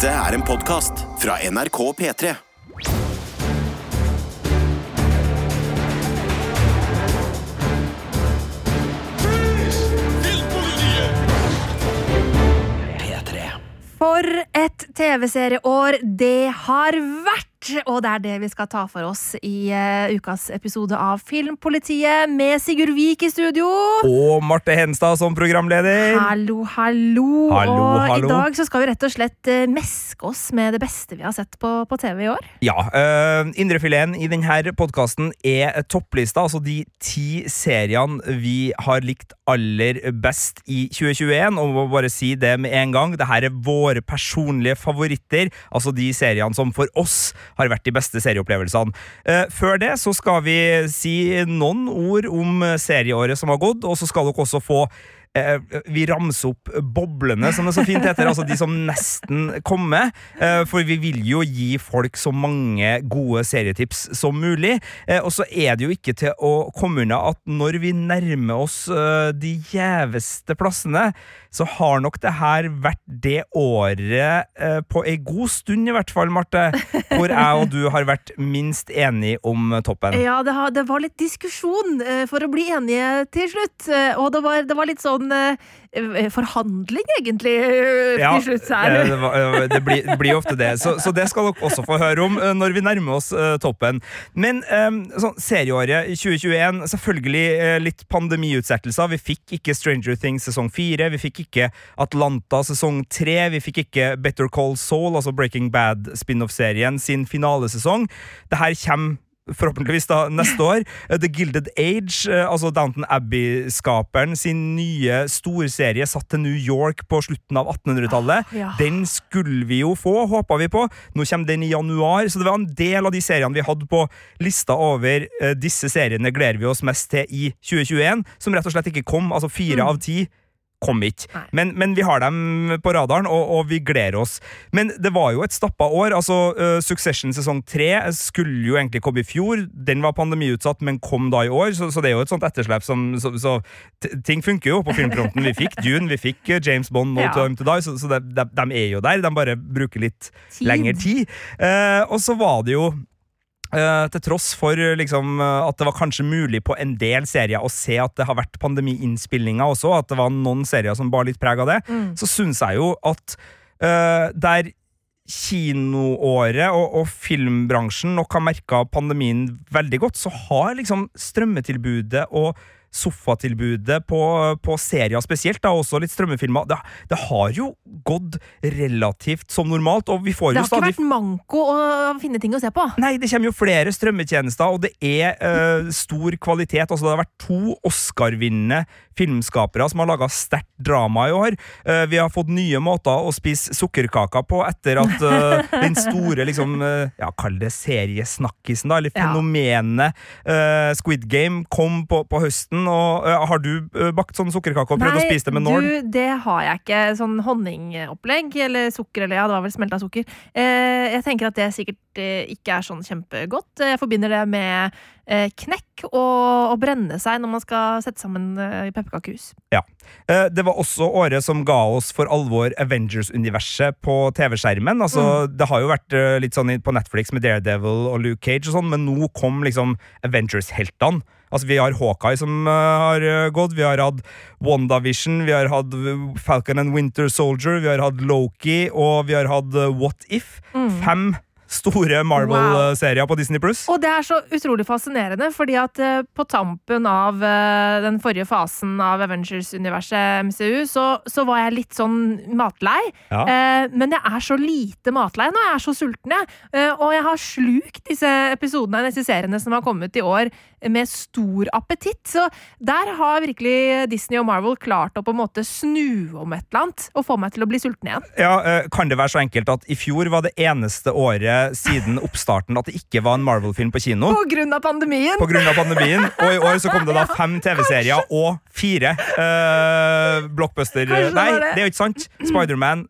Dette er en podkast fra NRK P3. P3. For et TV-serieår det har vært! Og det er det vi skal ta for oss i uh, ukas episode av Filmpolitiet med Sigurd Vik i studio. Og Marte Henstad som programleder. Hallo, hallo. Hallo, og hallo. i dag så skal vi rett og slett uh, meske oss med det beste vi har sett på, på TV i år. Ja, uh, Indrefileten i denne podkasten er topplista, altså de ti seriene vi har likt aller best i 2021. Og må bare si det med en gang, det her er våre personlige favoritter. Altså de seriene som for oss har vært de beste serieopplevelsene. Eh, før det så skal vi si noen ord om serieåret som har gått, og så skal dere også få eh, vi ramser opp boblene, som det så fint heter. Altså de som nesten kommer. Eh, for vi vil jo gi folk så mange gode serietips som mulig. Eh, og så er det jo ikke til å komme unna at når vi nærmer oss eh, de gjeveste plassene, så har nok det her vært det året eh, på ei god stund, i hvert fall, Marte, hvor jeg og du har vært minst enige om toppen. Ja, det, har, det var litt diskusjon eh, for å bli enige til slutt. Og det var, det var litt sånn eh, forhandling, egentlig, eh, Ja, til slutt her. det, var- eh, det blir, det blir ofte det. Så, så det skal dere også få høre om når vi nærmer oss toppen. Men sånn, serieåret 2021, selvfølgelig litt pandemiutsettelser. Vi fikk ikke Stranger Things sesong fire. Vi fikk ikke Atlanta sesong tre. Vi fikk ikke Better Call Saul, altså Breaking Bad spin-off-serien, sin finalesesong. Det her kommer forhåpentligvis da neste år. Eh, The Gilded Age, eh, altså Downton Abbey-skaperen sin nye storserie satt til New York på slutten av 1800-tallet. Ah, ja. Den skulle vi jo få, håpa vi på. Nå kommer den i januar, så det var en del av de seriene vi hadde på lista over eh, disse seriene gleder vi oss mest til i 2021, som rett og slett ikke kom. Altså fire av ti kom ikke. Men, men vi har dem på radaren, og, og vi gleder oss. Men det var jo et stappa år. altså uh, Succession sesong tre skulle jo egentlig komme i fjor. Den var pandemiutsatt, men kom da i år, så, så det er jo et sånt etterslep som Så, så ting funker jo på filmfronten. Vi fikk Dune, vi fikk James Bond, No Ja. Time to Die, så, så de, de, de er jo der. De bare bruker litt Tid. lengre tid. Uh, og så var det jo Eh, til tross for eh, liksom, uh, at det var kanskje mulig på en del serier å se at det har vært pandemiinnspillinger også, at det var noen serier som bar litt preg av det, Mm. så syns jeg jo at der kinoåret og, og filmbransjen nok har merka pandemien veldig godt, så har liksom strømmetilbudet og sofatilbudet på, på serier spesielt, da, også litt strømmefilmer, det, det har jo gått relativt som normalt, og vi får jo stadig Det har ikke vært manko å finne ting å se på. Nei, det kommer jo flere strømmetjenester, og det er eh, stor kvalitet. Altså, det har vært to Oscar-vinnende filmskapere som har laga sterkt drama i år. Uh, vi har fått nye måter å spise sukkerkaker på etter at uh, den store, liksom, ja, kall det seriesnakkisen, da, eller fenomenet Squid Game kom på, på høsten. Og, uh, har du bakt sånn sukkerkake og prøvd å spise det med nål? du, det har jeg ikke. Sånn honningopplegg eller sukker, eller ja, det var vel smelta sukker. Uh, jeg tenker at det sikkert eh, ikke er sånn kjempegodt. Jeg forbinder det med knekk og og, brenne seg når man skal sette sammen eh, pepperkakehus. Ja. Eh, Det var også året som ga oss for alvor Avengers-universet på TV-skjermen. Altså, Det har jo vært eh, litt sånn på Netflix med Daredevil og Luke Cage, og sånn, men nå kom liksom Avengers-heltene. Altså, Vi har Hawkeye som eh, har eh, gått, vi har hatt WandaVision, vi har hatt eh, Falcon and Winter Soldier, vi har hatt Loki, og vi har hatt eh, What If. Fem store Marvel-serier på Disney Pluss. Og det er så utrolig fascinerende, fordi at eh, på tampen av eh, den forrige fasen av Avengers-universet MCU, så, så var jeg litt sånn matlei. Ja. Eh, men jeg er så lite matlei nå, jeg er så sulten, jeg. Og jeg har slukt disse episodene av disse seriene som har kommet i år, med stor appetitt. Så der har virkelig Disney og Marvel klart å på en måte snu om et eller annet, og få meg til å bli sulten igjen. Ja, Kan det være så enkelt at i fjor var det eneste året siden oppstarten at det ikke var en Marvel-film på kino? På grunn av pandemien! På grunn av pandemien, og i år så kom det da fem TV-serier og fire uh, blockbuster... Nei, det. er jo ikke sant. Spiderman,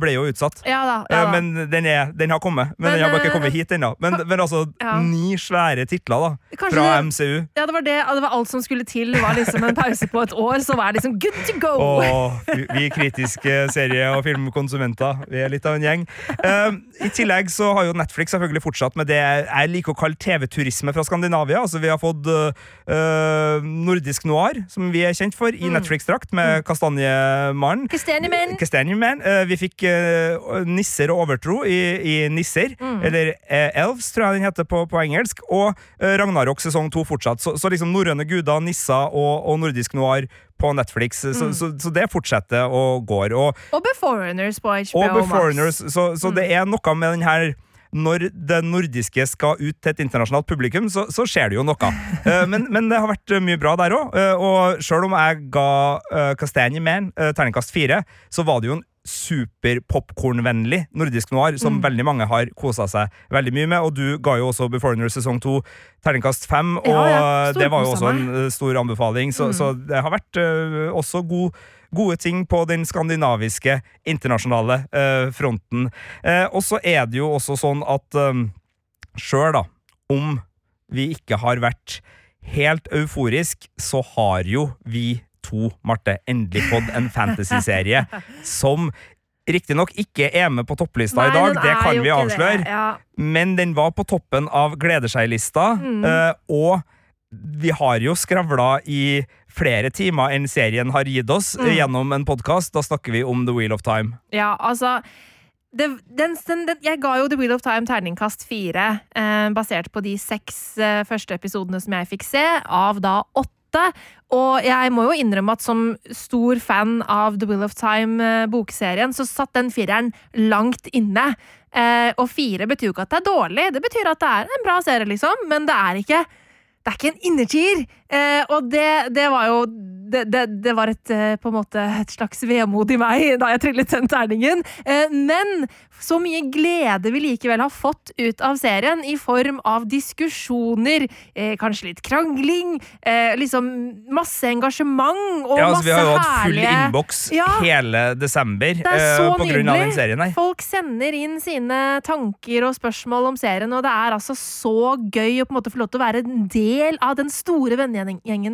ble jo utsatt. Ja da. Eh, Ja, da. Men den, er, den har kommet. Men, Men, den har bare ikke eh, kommet hit ennå. Men, men altså, Ja. ni svære titler da Kanskje fra det- MCU. ja, det var det. Det var alt som skulle til. Det var liksom en pause på et år, så var det liksom good to go! Åh, vi- kritiske serie- og filmkonsumenter, vi er litt av en gjeng. Eh, I tillegg så har jo Netflix selvfølgelig fortsatt med det jeg liker å kalle TV-turisme fra Skandinavia. Altså Vi har fått uh, nordisk noir, som vi er kjent for, i Netflix-drakt, med Kastanjemannen. Kastanjemenn. Kastanjeman. Eh, vi fikk uh, Nisser og overtro i, i Nisser, eller uh, Elves, tror jeg den heter på, på engelsk, og uh, Ragnarok sesong to fortsatt. Så, så liksom norrøne guder, nisser og, og nordisk noir på Netflix. Så, så, så det fortsetter og går. Og, Og Beforeigners på HBO og. Beforeigners, så, så det er noe med den her når det nordiske skal ut til et internasjonalt publikum, så, så skjer det jo noe. Men, men det har vært mye bra der òg. og sjøl om jeg ga Castanie Man uh, terningkast fire, så var det jo en super-popkornvennlig nordisk noir som veldig mange har kosa seg veldig mye med. Og du ga jo også Beforeigner sesong to terningkast fem, og Ja, ja. det var jo også en eh, stor anbefaling. Så, så det har vært uh, også god Gode ting på den skandinaviske, internasjonale eh, fronten. Eh, og så er det jo også sånn at um, sjøl da, om vi ikke har vært helt euforisk, så har jo vi to, Marte, endelig fått en fantasyserie som riktignok ikke er med på topplista Nei, i dag, det kan vi avsløre. Ja. men den var på toppen av gleder seg-lista, Mm. eh, og vi har jo skravla i flere timer enn serien har gitt oss Mm. gjennom en podkast. Da snakker vi om The Wheel of Time. Ja, altså det, den, den, den, Jeg ga jo The Wheel of Time terningkast fire, eh, basert på de seks eh, første episodene som jeg fikk se, av da åtte. Og jeg må jo innrømme at som stor fan av The Will of Time-bokserien, så satt den fireren langt inne. Eh, og fire betyr jo ikke at det er dårlig, det betyr at det er en bra serie, liksom, men det er ikke det er ikke en innertier! Eh, og det, det var jo det, det, det var et, eh, på en måte et slags vemod i meg da jeg trillet den terningen. Eh, men så mye glede vi likevel har fått ut av serien, i form av diskusjoner, eh, kanskje litt krangling, eh, liksom masse engasjement og Ja, altså, masse vi har jo hatt full innboks Ja. hele desember Det er eh, så på grunn av den serien her. Folk sender inn sine tanker og spørsmål om serien, og det er altså så gøy å på en måte få lov til å være en del av den store vennegjengen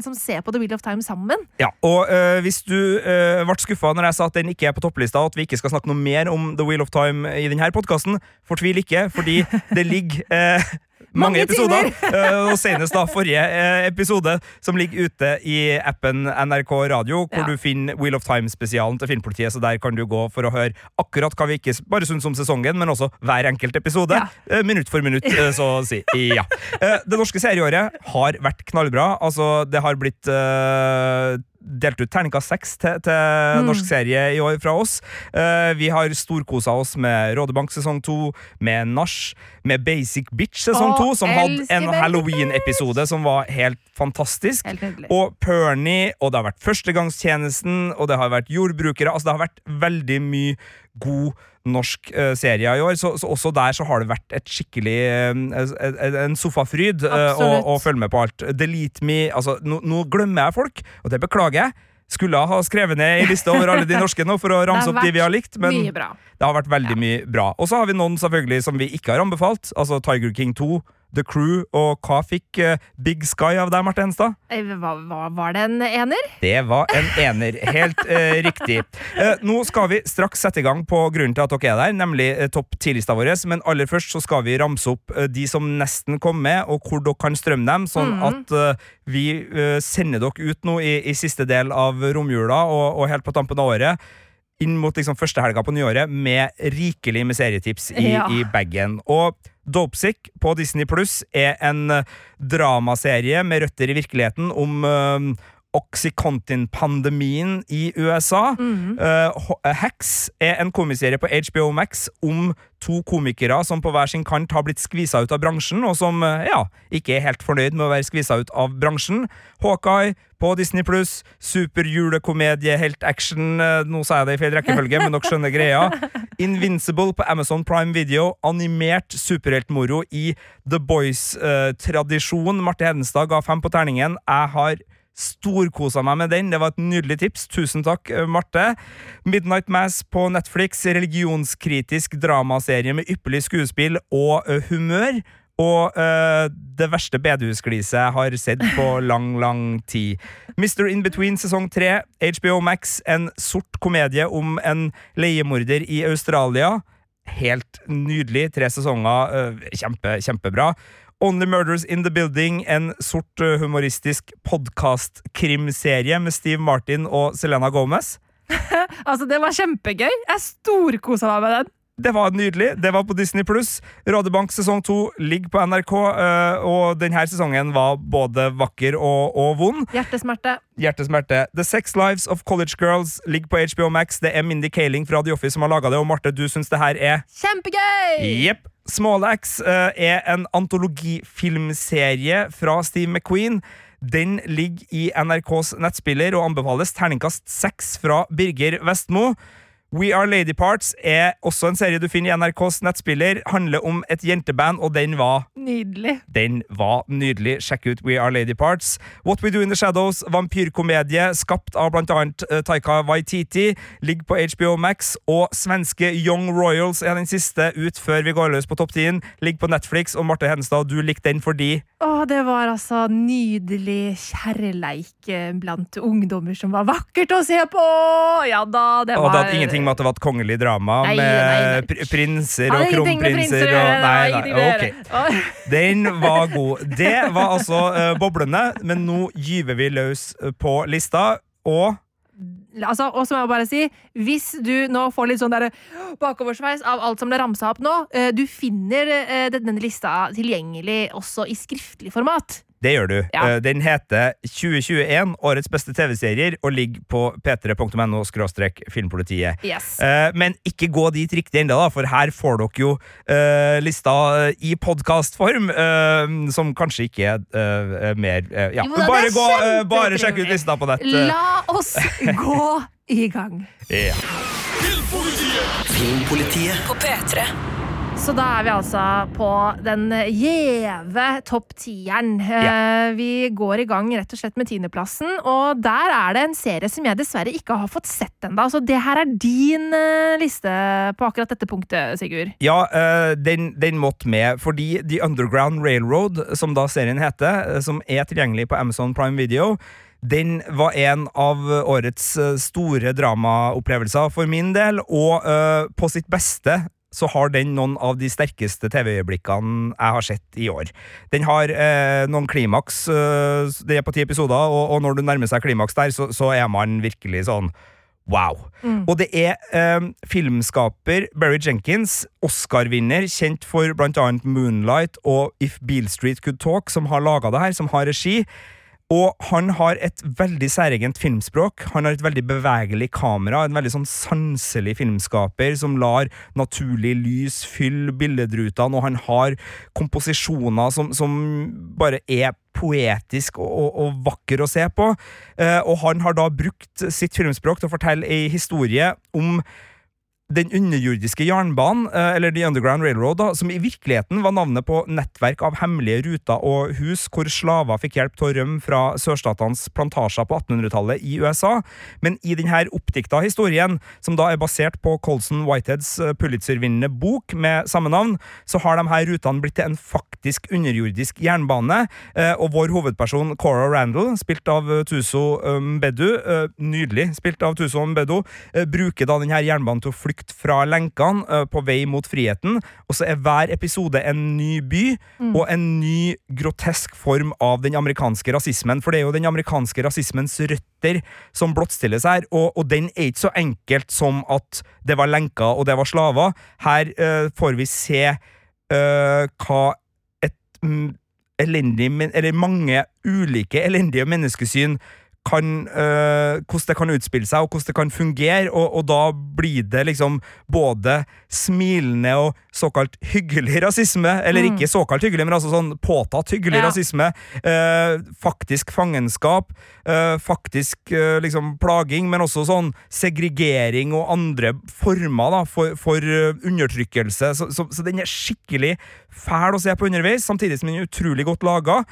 som ser på The Wheel of Time sammen. Ja, og eh, hvis du uh, ble skuffa når jeg sa at den ikke er på topplista, og at vi ikke skal snakke noe mer om The Wheel of Time i denne podkasten, fortvil ikke, fordi det ligger eh, mange, episoder. eh, og senest da forrige eh, episode, som ligger ute i appen NRK Radio, hvor Ja. du finner Wheel of Time-spesialen til Filmpolitiet, så der kan du gå for å høre akkurat hva vi ikke bare syns om sesongen, men også hver enkelt episode. Ja. eh, minutt for minutt, så å si. Ja. Det norske serieåret har vært knallbra. Altså, det har blitt eh, delt ut terningkast seks til, til Mm. norsk serie i år fra oss. Uh, vi har storkosa oss med Rådebank sesong to, med Nach, med Basic Bitch sesong to, som hadde en Halloween-episode som var helt fantastisk. Helt. Og Pernie, og det har vært Førstegangstjenesten, og det har vært Jordbrukere. Altså, det har vært veldig mye god norsk uh, serie i år, så, så også der så har det vært et skikkelig uh, en sofafryd uh, å, å følge med på alt. Delete me altså, nå, nå glemmer jeg folk, og det beklager jeg. Skulle ha skrevet ned i liste over alle de norske nå for å ramse opp de vi har likt, men det har vært veldig mye bra. Og så har vi noen selvfølgelig som vi ikke har anbefalt, altså Tiger King 2, The Crew, og hva fikk eh, Big Sky av deg, Marte Henstad? Eh, Hva, hva, var det en ener? Det var en ener. Helt eh, riktig. Eh, nå skal vi straks sette i gang på grunnen til at dere er der, nemlig eh, topp ti-lista vår. Men aller først så skal vi ramse opp eh, de som nesten kom med, og hvor dere kan strømme dem, sånn at eh, vi sender dere ut nå i, i siste del av romjula og, og helt på tampen av året. Inn mot liksom første helga på nyåret med rikelig med serietips i, Ja. i bagen. Og Dopesick på Disney Pluss er en eh, dramaserie med røtter i virkeligheten om eh, Oxycontin-pandemien i USA. Mm Ho- uh, Hacks er en komiserie på HBO Max om to komikere som på hver sin kant har blitt skvisa ut av bransjen, og som eh, ja, ikke er helt fornøyd med å være skvisa ut av bransjen. Hawkeye på Disney Pluss, superjulekomedie, helt action eh, Nå sa jeg det i feil rekkefølge, men dere skjønner greia. Invincible på Amazon Prime Video, animert superheltmoro i The Boys-tradisjon. Marte Hedenstad ga fem på terningen. Jeg har Storkosa meg med den. Det var et nydelig tips. Tusen takk, eh, Marte. Midnight Mass på Netflix, religionskritisk dramaserie med ypperlig skuespill og humør. Og ø, det verste bedehusgliset jeg har sett på lang, lang tid. Mr. In Between sesong tre, HBO Max, en sort komedie om en leiemorder i Australia. Helt nydelig. Tre sesonger. ø, Kjempe, kjempebra. Only Murders in the Building, en sort ø, humoristisk podkast-krimserie med Steve Martin og Selena Gomez. Altså, det var kjempegøy. Jeg storkosa meg med den. Det var nydelig. Det var på Disney pluss. Rådebank sesong to ligger på NRK, øh, og denne sesongen var både vakker og, og vond. Hjertesmerte. Hjertesmerte. The Sex Lives of College Girls ligger på HBO Max. Det er Mindy Kaling fra The Office som har laga det, og Marte, du syns det her er Kjempegøy! Jepp. Smålax øh, er en antologifilmserie fra Steve McQueen. Den ligger i NRKs nettspiller og anbefales terningkast seks fra Birger Vestmo. We Are Lady Parts er også en serie du finner i NRKs nettspiller. Handler om et jenteband, og den var Nydelig. den var nydelig. Sjekk ut We Are Lady Parts. What We Do In The Shadows, vampyrkomedie skapt av blant annet eh, Taika Waititi, ligger på HBO Max. Og svenske Young Royals er den siste ut før vi går løs på topp 10. Ligger på Netflix. Og Marte Henstad, du likte den fordi Å, det var altså nydelig kjærleik eh, blant ungdommer som var vakkert å se på! Ja da, det Og var det hadde ingenting med at det var et kongelig drama Nei, med nei, nei. pr prinser og ingenting kronprinser og Nei, nei, ingenting ok. Den var god. Det var altså uh, boblene, men nå gyver vi løs eh, på lista, og Altså, og så må jeg bare si, hvis du nå får litt sånn der bakoversveis av alt som ble ramsa opp nå, eh, du finner eh, denne lista tilgjengelig også i skriftlig format. Det gjør du. Ja. Eh, Den heter 2021 Årets beste TV-serier og ligger på p3.no filmpolitiet. Yes. Eh, Men ikke gå dit riktig ennå, da, for her får dere jo eh, lista i podkastform, eh, som kanskje ikke er mer Ja, Jo da, bare gå, bare sjekk ut lista på nett. La oss gå i gang. Ja. Filmpolitiet På P3. Så da er vi altså på den gjeve topp tieren. Yeah. Vi går i gang rett og slett med tiendeplassen, og der er det en serie som jeg dessverre ikke har fått sett ennå. Så det her er din eh, liste på akkurat dette punktet, Sigurd. Ja, eh, den, den måtte med, fordi The Underground Railroad, som da serien heter, eh, som er tilgjengelig på Amazon Prime Video, den var en av årets store dramaopplevelser for min del, og uh, på sitt beste så har den noen av de sterkeste TV-øyeblikkene jeg har sett i år. Den har eh, noen klimaks, eh, det er på ti episoder, og, og når du nærmer seg klimaks der, så, så er man virkelig sånn Wow. Og det er eh, filmskaper Barry Jenkins, Oscar-vinner, kjent for blant annet Moonlight og If Beale Street Could Talk, som har laga det her, som har regi. Og han har et veldig særegent filmspråk. Han har et veldig bevegelig kamera. En veldig sånn sanselig filmskaper som lar naturlig lys fylle billedrutene, og han har komposisjoner som, som bare er poetisk og, og, og vakker å se på. Eh, og han har da brukt sitt filmspråk til å fortelle ei historie om den underjordiske jernbanen, eh, eller The Underground Railroad, da, som i virkeligheten var navnet på nettverk av hemmelige ruter og hus hvor slaver fikk hjelp til å rømme fra sørstatenes plantasjer på 1800-tallet i USA. Men i denne oppdikta historien, som da er basert på Colson Whiteheads eh, Pulitzer-vinnende bok med samme navn, så har de her rutene blitt til en faktisk underjordisk jernbane, eh, og vår hovedperson Cora Randall, spilt av Tuso Mbedu, nydelig spilt av Tuso Mbedu, bruker da denne jernbanen til å flykte fra lenkene på vei mot friheten, og så er hver episode en ny by og en ny grotesk form av den amerikanske rasismen, for det er jo den amerikanske rasismens røtter som blottstilles her, og, og den er ikke så enkelt som at det var lenker og det var slaver. Her uh, får vi se uh, hva et mm, elendig, men- eller mange ulike elendige menneskesyn kan, øh, hvordan det kan utspille seg, og hvordan det kan fungere, og, og da blir det liksom både smilende og såkalt hyggelig rasisme, eller ikke såkalt hyggelig, men altså sånn påtatt hyggelig Ja. rasisme, øh, faktisk fangenskap, øh, faktisk liksom plaging, men også sånn segregering og andre former da, for, for undertrykkelse, så, så, så den er skikkelig fæl å se på underveis, samtidig som den er utrolig godt laga,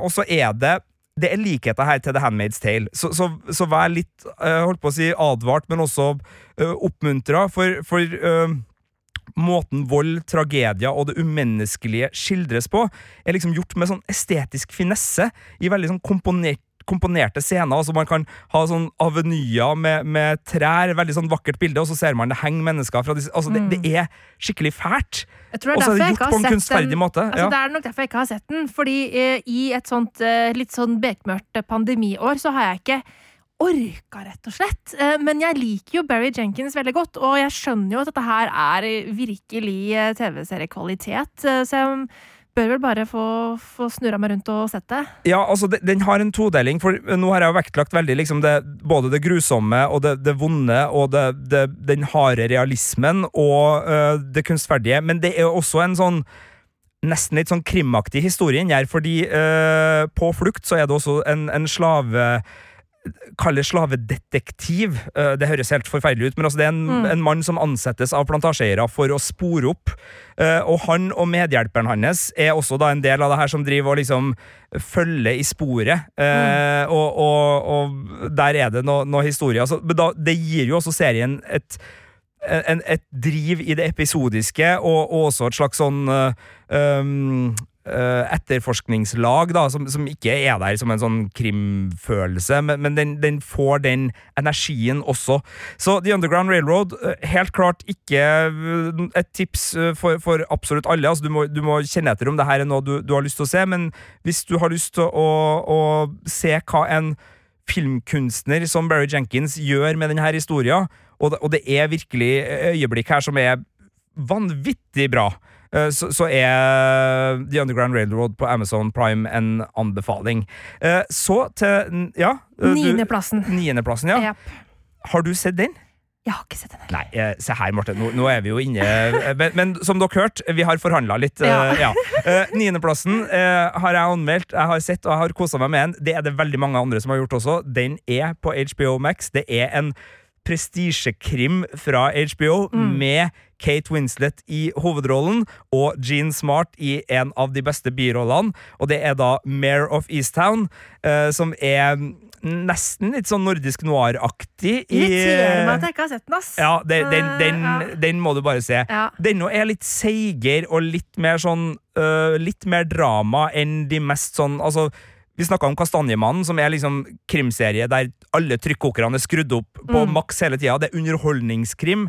og så er det det er likheter her til The Handmaid's Tale, så, så, så vær litt uh, holdt på å si advart, men også uh, oppmuntra, for, for uh, måten vold, tragedier og det umenneskelige skildres på, er liksom gjort med sånn estetisk finesse, i veldig sånn komponert komponerte scener. altså Man kan ha sånn avenyer med, med, trær, veldig sånn vakkert bilde, og så ser man det henger mennesker fra disse altså mm. det, det, er skikkelig fælt. Og så er det gjort på en kunstferdig måte. Altså, ja. Det er nok derfor jeg ikke har sett den. Fordi eh, i et sånt eh, litt sånn bekmørkt pandemiår så har jeg ikke orka, rett og slett. Eh, men jeg liker jo Barry Jenkins veldig godt, og jeg skjønner jo at dette her er virkelig eh, TV-seriekvalitet. Eh, så jeg bør vel bare få, få snurra meg rundt og sett det. Ja, altså, den har en todeling, for nå har jeg jo vektlagt veldig liksom det, både det grusomme og det, det vonde og det, den harde realismen og uh, det kunstferdige, men det er jo også en sånn nesten litt sånn krimaktig historie inni her, fordi uh, på flukt så er det også en, en slave kaller slavedetektiv. Eh, det høres helt forferdelig ut, men altså det er en, mm. en mann som ansettes av plantasjeeiere for å spore opp. Eh, og han og medhjelperen hans er også da en del av det her som driver og liksom følger i sporet. Eh, mm. Og, og, og, der er det noe, noe historie. Altså, det gir jo også serien et en, et driv i det episodiske, og, og også et slags sånn um, etterforskningslag da, som, som, ikke er der som en sånn krimfølelse, men, men den, den, får den energien også. Så The Underground Railroad, uh, helt klart ikke uh, et tips for, for, absolutt alle. Altså, du, må, du, må, kjenne etter om det her er noe du, du, har lyst til å se, men hvis du har lyst til å, å se hva en filmkunstner som Barry Jenkins gjør med denne historien, og det, og det er virkelig øyeblikk her som er vanvittig bra. Eh, så, så, er The Underground Railroad på Amazon Prime en anbefaling. Eh, så til ja. Eh, Niendeplassen. Niendeplassen, ja. Yep. Har du sett den? Jeg har ikke sett den. Nei, se her, Marte. Nå, nå, er vi jo inne men, men som dere hørte, vi har forhandla litt. Ja. ja. Niendeplassen har jeg anmeldt, jeg har sett og jeg har kosa meg med den. Det er det veldig mange andre som har gjort også. Den er på HBO Max. Det er en prestisjekrim fra HBO mm. med Kate Winslet i hovedrollen og Jean Smart i en av de beste birollene. Og det er da Mare of Easttown, uh, som er nesten litt sånn nordisk noir-aktig. Irriterer meg at jeg ikke har sett den, ass. Ja, den, den, den, ja. den må du bare se. Ja. Denne er litt seigere og litt mer sånn uh, Litt mer drama enn de mest sånn Altså vi snakka om Kastanjemannen, som er liksom krimserie der alle trykkokerne er skrudd opp på mm. maks hele tida. Det er underholdningskrim.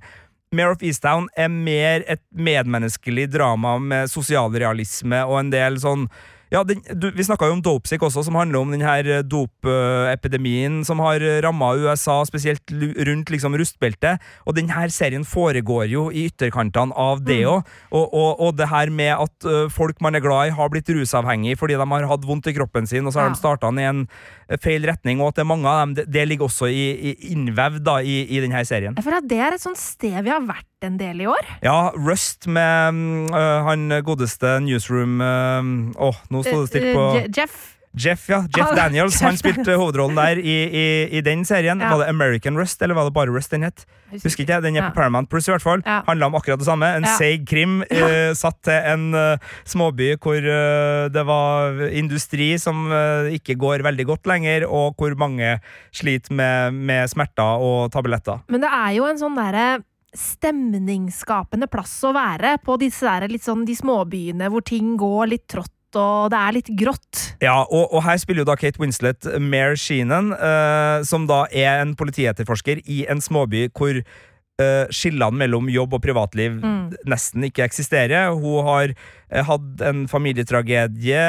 Mare of Easttown er mer et medmenneskelig drama med sosialrealisme og en del sånn ja, den, du, Vi snakka jo om Dopesick også, som handler om den her eh, dopepidemien som har ramma USA, spesielt rundt liksom rustbeltet. Og denne serien foregår jo i ytterkantene av det òg. Mm. Og, og, og, det her med at uh, folk man er glad i, har blitt rusavhengig fordi de har hatt vondt i kroppen sin, og så har ja. de starta i en eh, feil retning, og at det er mange av dem, det, det ligger også i, i innvevd da, i, i denne serien. For det er et sånt sted vi har vært en del i år? Ja, Rust med uh, han godeste Newsroom Åh, uh, oh, nå sto det stilt på uh, Jeff. Jeff, ja. Jeff ah, Daniels. Jeff. Han spilte hovedrollen der i, i, i den serien. Ja. Var det American Rust, eller var det bare Rust den het? Husker ikke, Den er på Paramount Plus, i hvert fall. Ja. Handla om akkurat det samme. En ja. seig krim uh, satt til en uh, småby hvor uh, det var industri som ikke går veldig godt lenger, og hvor mange sliter med, med smerter og tabletter. Men det er jo en sånn derre stemningsskapende plass å være på disse der, litt sånn, de småbyene hvor ting går litt trått og det er litt grått. Ja, og, og her spiller jo da Kate Winslet Mare Sheenan, eh, som da er en politietterforsker i en småby hvor eh, skillene mellom jobb og privatliv mm. nesten ikke eksisterer. Hun har eh, hatt en familietragedie.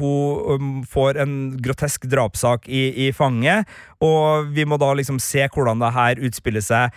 hun um, får en grotesk drapssak i, i fanget, og vi må da liksom se hvordan det her utspiller seg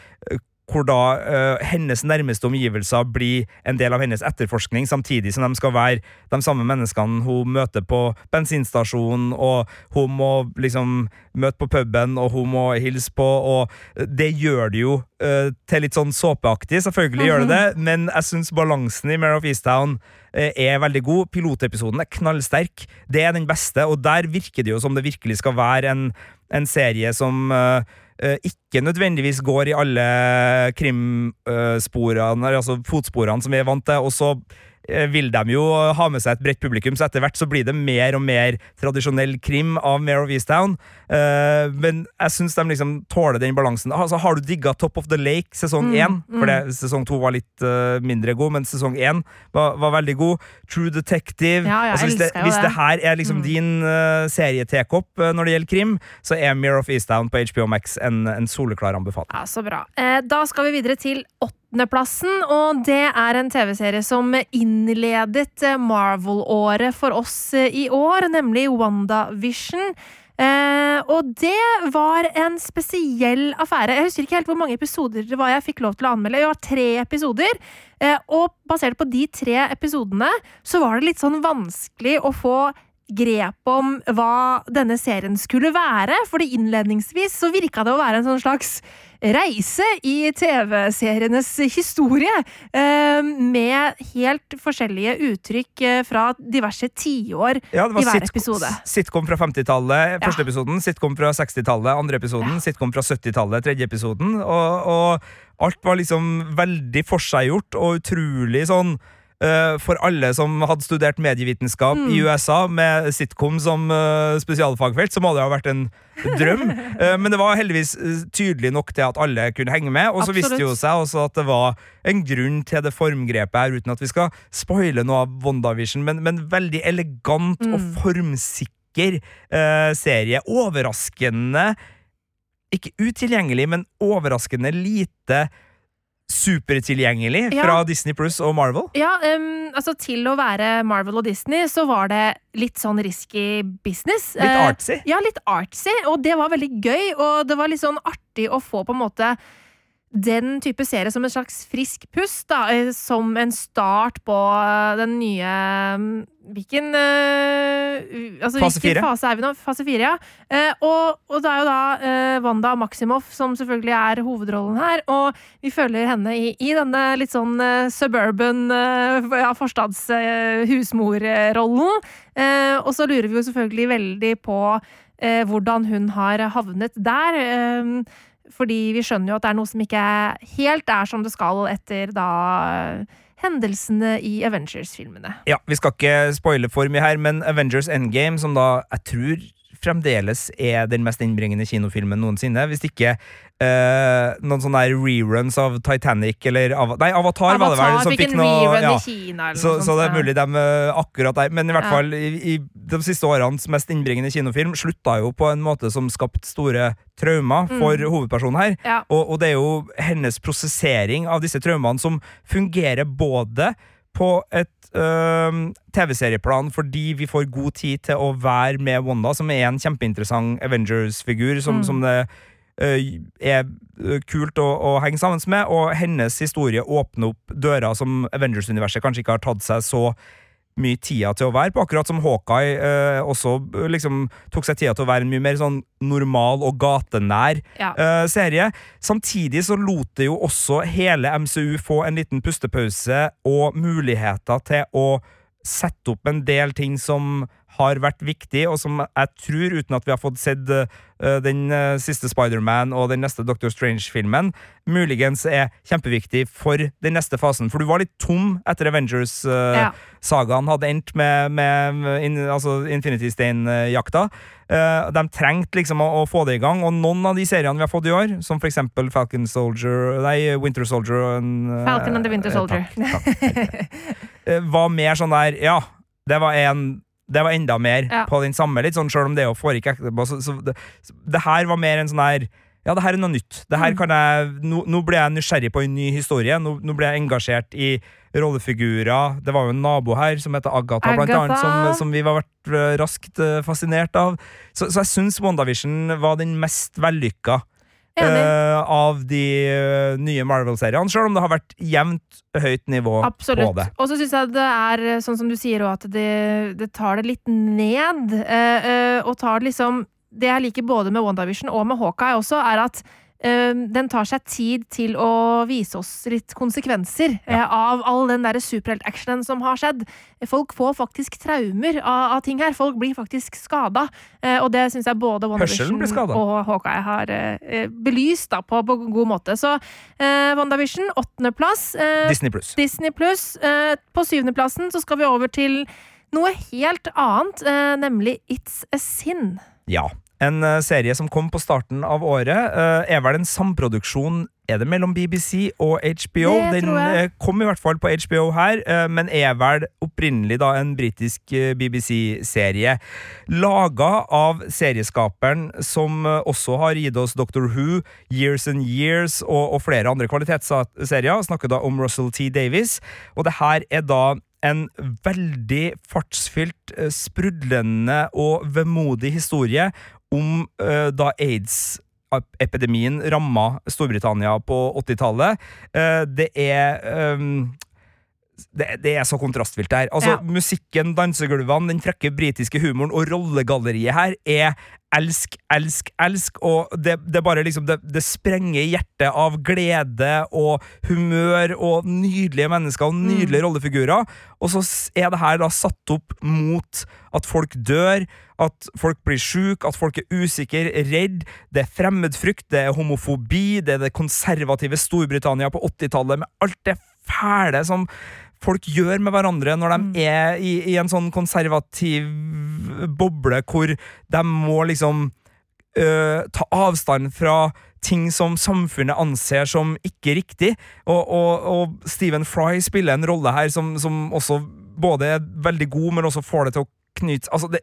hvor da uh, hennes nærmeste omgivelser blir en del av hennes etterforskning, samtidig som de skal være de samme menneskene hun møter på bensinstasjonen, og hun må liksom møte på puben, og hun må hilse på, og det gjør det jo uh, til litt sånn såpeaktig, selvfølgelig mm -hmm. gjør det det, men jeg syns balansen i Mare of Easttown uh, er veldig god. Pilotepisoden er knallsterk. Det er den beste, og der virker det jo som det virkelig skal være en, en serie som uh, ikke ikke nødvendigvis går i alle krimsporene, altså fotsporene som vi er vant til, og så eh, vil de jo ha med seg et bredt publikum, så etter hvert så blir det mer og mer tradisjonell krim av Mare of Easttown. Uh, men jeg syns de liksom tåler den balansen. Altså, har du digga Top of the Lake sesong Mm, én? For mm. det, sesong to var litt uh, mindre god, men sesong én var, var veldig god. True Detective. Ja, jeg altså, hvis, det, hvis det. her er liksom Mm. din uh, serietekopp uh, når det gjelder krim, så er Mare of Easttown på HBO Max en, en soleklar anbefaling. Ja, Så bra. Eh, Da skal vi videre til åttendeplassen, og det er en TV-serie som innledet eh, Marvel-året for oss eh, i år, nemlig WandaVision. Eh, og det var en spesiell affære. Jeg husker ikke helt hvor mange episoder det var jeg fikk lov til å anmelde. Det var tre episoder. Eh, og basert på de tre episodene så var det litt sånn vanskelig å få grep om hva denne serien skulle være. Fordi innledningsvis så virka det å være en sånn slags reise i TV-serienes historie. eh, Med helt forskjellige uttrykk eh, fra diverse tiår Ja, i hver episode. Sitcom fra 50-tallet, Ja. første episoden. Sitcom fra 60-tallet, andre episoden. Ja. Sitcom fra 70-tallet, tredje episoden. Og, og alt var liksom veldig forseggjort og utrolig sånn for alle som hadde studert medievitenskap Mm. i USA med sitcom som eh, spesialfagfelt, så må det ha vært en drøm. Eh, men det var heldigvis eh, tydelig nok til at alle kunne henge med. Og så viste det jo seg også at det var en grunn til det formgrepet her, uten at vi skal spoile noe av WandaVision, men, men veldig elegant og Mm. formsikker eh, serie. Overraskende Ikke utilgjengelig, men overraskende lite supertilgjengelig Ja. fra Disney Pluss og Marvel. Ja, um, altså til å være Marvel og Disney så var det litt sånn risky business. Litt Eh, artsy. Ja, litt artsy, og det var veldig gøy, og det var litt sånn artig å få på en måte den type serie som en slags frisk pust, da, eh, som en start på eh, den nye mm, Hvilken eh, altså, Fase fire. fase er vi nå? Fase fire, ja. Og, og det er jo da Wanda Maximoff som selvfølgelig er hovedrollen her, og vi følger henne i, i denne litt sånn suburban ja, forstads-husmorrollen. Og så lurer vi jo selvfølgelig veldig på hvordan hun har havnet der. Fordi vi skjønner jo at det er noe som ikke helt er som det skal etter da eh, hendelsene i Avengers-filmene. Ja, Vi skal ikke spoile for mye her, men Avengers Endgame, som da jeg tror fremdeles er den mest innbringende kinofilmen noensinne. Hvis ikke Uh, noen sånne reruns av Titanic eller av, Nei, Avatar, var det vel. som fikk fikk noe ja. Kina Så, så det er mulig de eh, akkurat der. Men i hvert Ja. fall, i, i de siste årenes mest innbringende kinofilm slutta jo på en måte som skapte store traumer for Mm. hovedpersonen her. Ja. Og, og det er jo hennes prosessering av disse traumene som fungerer både på et øh, TV-serieplan fordi vi får god tid til å være med Wanda, som er en kjempeinteressant Avengers-figur, som, Mm. som det øh, er øh, kult å, å henge sammen med, og hennes historie åpner opp dører som Avengers-universet kanskje ikke har tatt seg så mye tida til å være på, akkurat som Hawkeye eh, også eh, liksom tok seg tida til å være en mye mer sånn normal og gatenær Ja. eh, serie. Samtidig så lot det jo også hele MCU få en liten pustepause og muligheter til å sette opp en del ting som har vært viktig, og som jeg tror, uten at vi har fått sett eh, den eh, siste Spiderman og den neste Doctor Strange-filmen, muligens er kjempeviktig for den neste fasen. For du var litt tom etter Avengers-sagaen Ja. hadde endt med, med, in, altså Infinity Stein-jakta. Eh, de trengte liksom å, å få det i gang, og noen av de seriene vi har fått i år, som for eksempel Falcon Soldier Nei, Winter Soldier eh, Falcon and the Winter eh, Soldier. takk, takk. Eh, var mer sånn der Ja, det var en det var enda mer Ja. på den samme, litt sånn selv om det jo foregikk etterpå. Så, så det, det her var mer en sånn her Ja, det her er noe nytt. Mm. kan jeg, nå, nå ble jeg nysgjerrig på en ny historie. Nå, nå ble jeg engasjert i rollefigurer. Det var jo en nabo her som heter Agatha, blant annet, som, som vi var vært eh, raskt eh, fascinert av. Så, så jeg syns WandaVision var den mest vellykka Eh, av de eh, nye Marvel-seriene, selv om det har vært jevnt høyt nivå på Absolutt. det. Og så syns jeg det er sånn som du sier òg, at det, det tar det litt ned. Uh, uh, og tar det liksom Det jeg liker både med WandaVision og med Hawkeye også, er at eh, den tar seg tid til å vise oss litt konsekvenser ja. av all den derre superheltactionen som har skjedd. Folk får faktisk traumer av, av ting her. Folk blir faktisk skada. Eh, og det syns jeg både WandaVision og Hawkeye har eh, belyst da, på, på god måte. Så eh, WandaVision, åttendeplass. Eh, Disney pluss. Disney pluss. Eh, på syvendeplassen så skal vi over til noe helt annet, eh, nemlig It's a Sin. Ja. En eh, serie som kom på starten av året, eh, er vel en samproduksjon Er det mellom BBC og HBO? Det Den tror jeg. Den kom i hvert fall på HBO her, eh, men er vel opprinnelig da en britisk eh, BBC-serie. Laga av serieskaperen som eh, også har gitt oss Doctor Who, Years and Years og, og flere andre kvalitetsserier. Snakker da om Russell T. Davies. Og det her er da en veldig fartsfylt, eh, sprudlende og vemodig historie om eh, da aids epidemien ramma Storbritannia på 80-tallet. Eh, det er ehm, det, det er så kontrastfylt her. Altså, Ja. Musikken, dansegulvene, den frekke britiske humoren og rollegalleriet her er elsk, elsk, elsk. Og det, det bare liksom det, det sprenger hjertet av glede og humør og nydelige mennesker og nydelige rollefigurer. Og så er det her da satt opp mot at folk dør, at folk blir syke, at folk er usikre, redd. Det er fremmedfrykt, det er homofobi, det er det konservative Storbritannia på 80-tallet med alt det fæle som folk gjør med hverandre når de er i, i en sånn konservativ boble hvor de må liksom øh, ta avstand fra ting som samfunnet anser som ikke riktig. Og, og, og Stephen Fry spiller en rolle her som, som også både er veldig god, men også får det til å knyte altså det,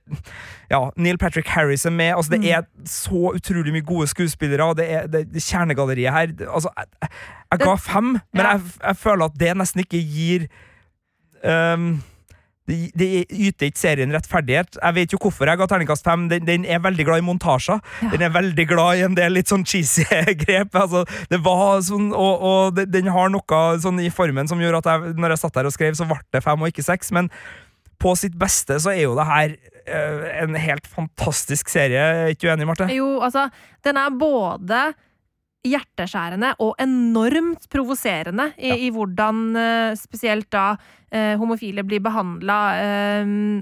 ja, Neil Patrick Harris er med. Altså det er så utrolig mye gode skuespillere, det er det, det kjernegalleriet her altså, jeg, jeg ga fem, men jeg, jeg føler at det nesten ikke gir øhm, det, de yter ikke serien rettferdighet. Jeg vet jo hvorfor jeg ga terningkast fem. Den, den er veldig glad i montasjer. Den er veldig glad i en del litt sånn cheesy grep. Altså, det var sånn, og, og den har noe sånn i formen som gjorde at jeg, når jeg satt der og skrev, så ble det fem og ikke seks. Men på sitt beste så er jo det her uh, en helt fantastisk serie. Er ikke du enig, Marte? Jo, altså, den er både hjerteskjærende og enormt provoserende i, i hvordan eh, spesielt da eh, homofile blir behandla,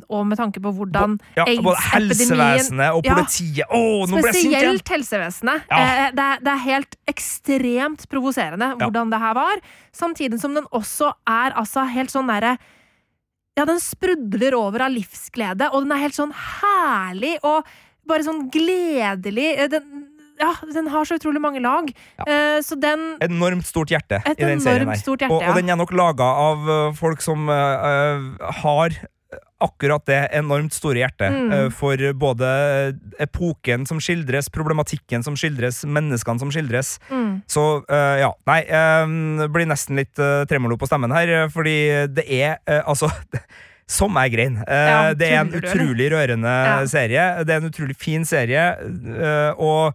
og med tanke på hvordan Ja, både helsevesenet og Ja. politiet. Nå ble jeg sint igjen! Spesielt helsevesenet. Ja. Eh, det, er, det er helt ekstremt provoserende Ja. hvordan det her var. Samtidig som den også er altså helt sånn derre Ja, den sprudler over av livsglede, og den er helt sånn herlig og bare sånn gledelig. Eh, Den, ja, den har så utrolig mange lag. Eh, så den Enormt stort hjerte i den serien her. hjerte, og, og den er nok laga av øh, folk som øh, har akkurat det enormt store hjertet Mm. for både epoken som skildres, problematikken som skildres, menneskene som skildres. mm, Så ja, nei, det blir nesten litt tremolo på stemmen her, fordi det er altså som er grein. Eh, Ja, det er en utrolig rørende Ja. serie. Det er en utrolig fin serie, og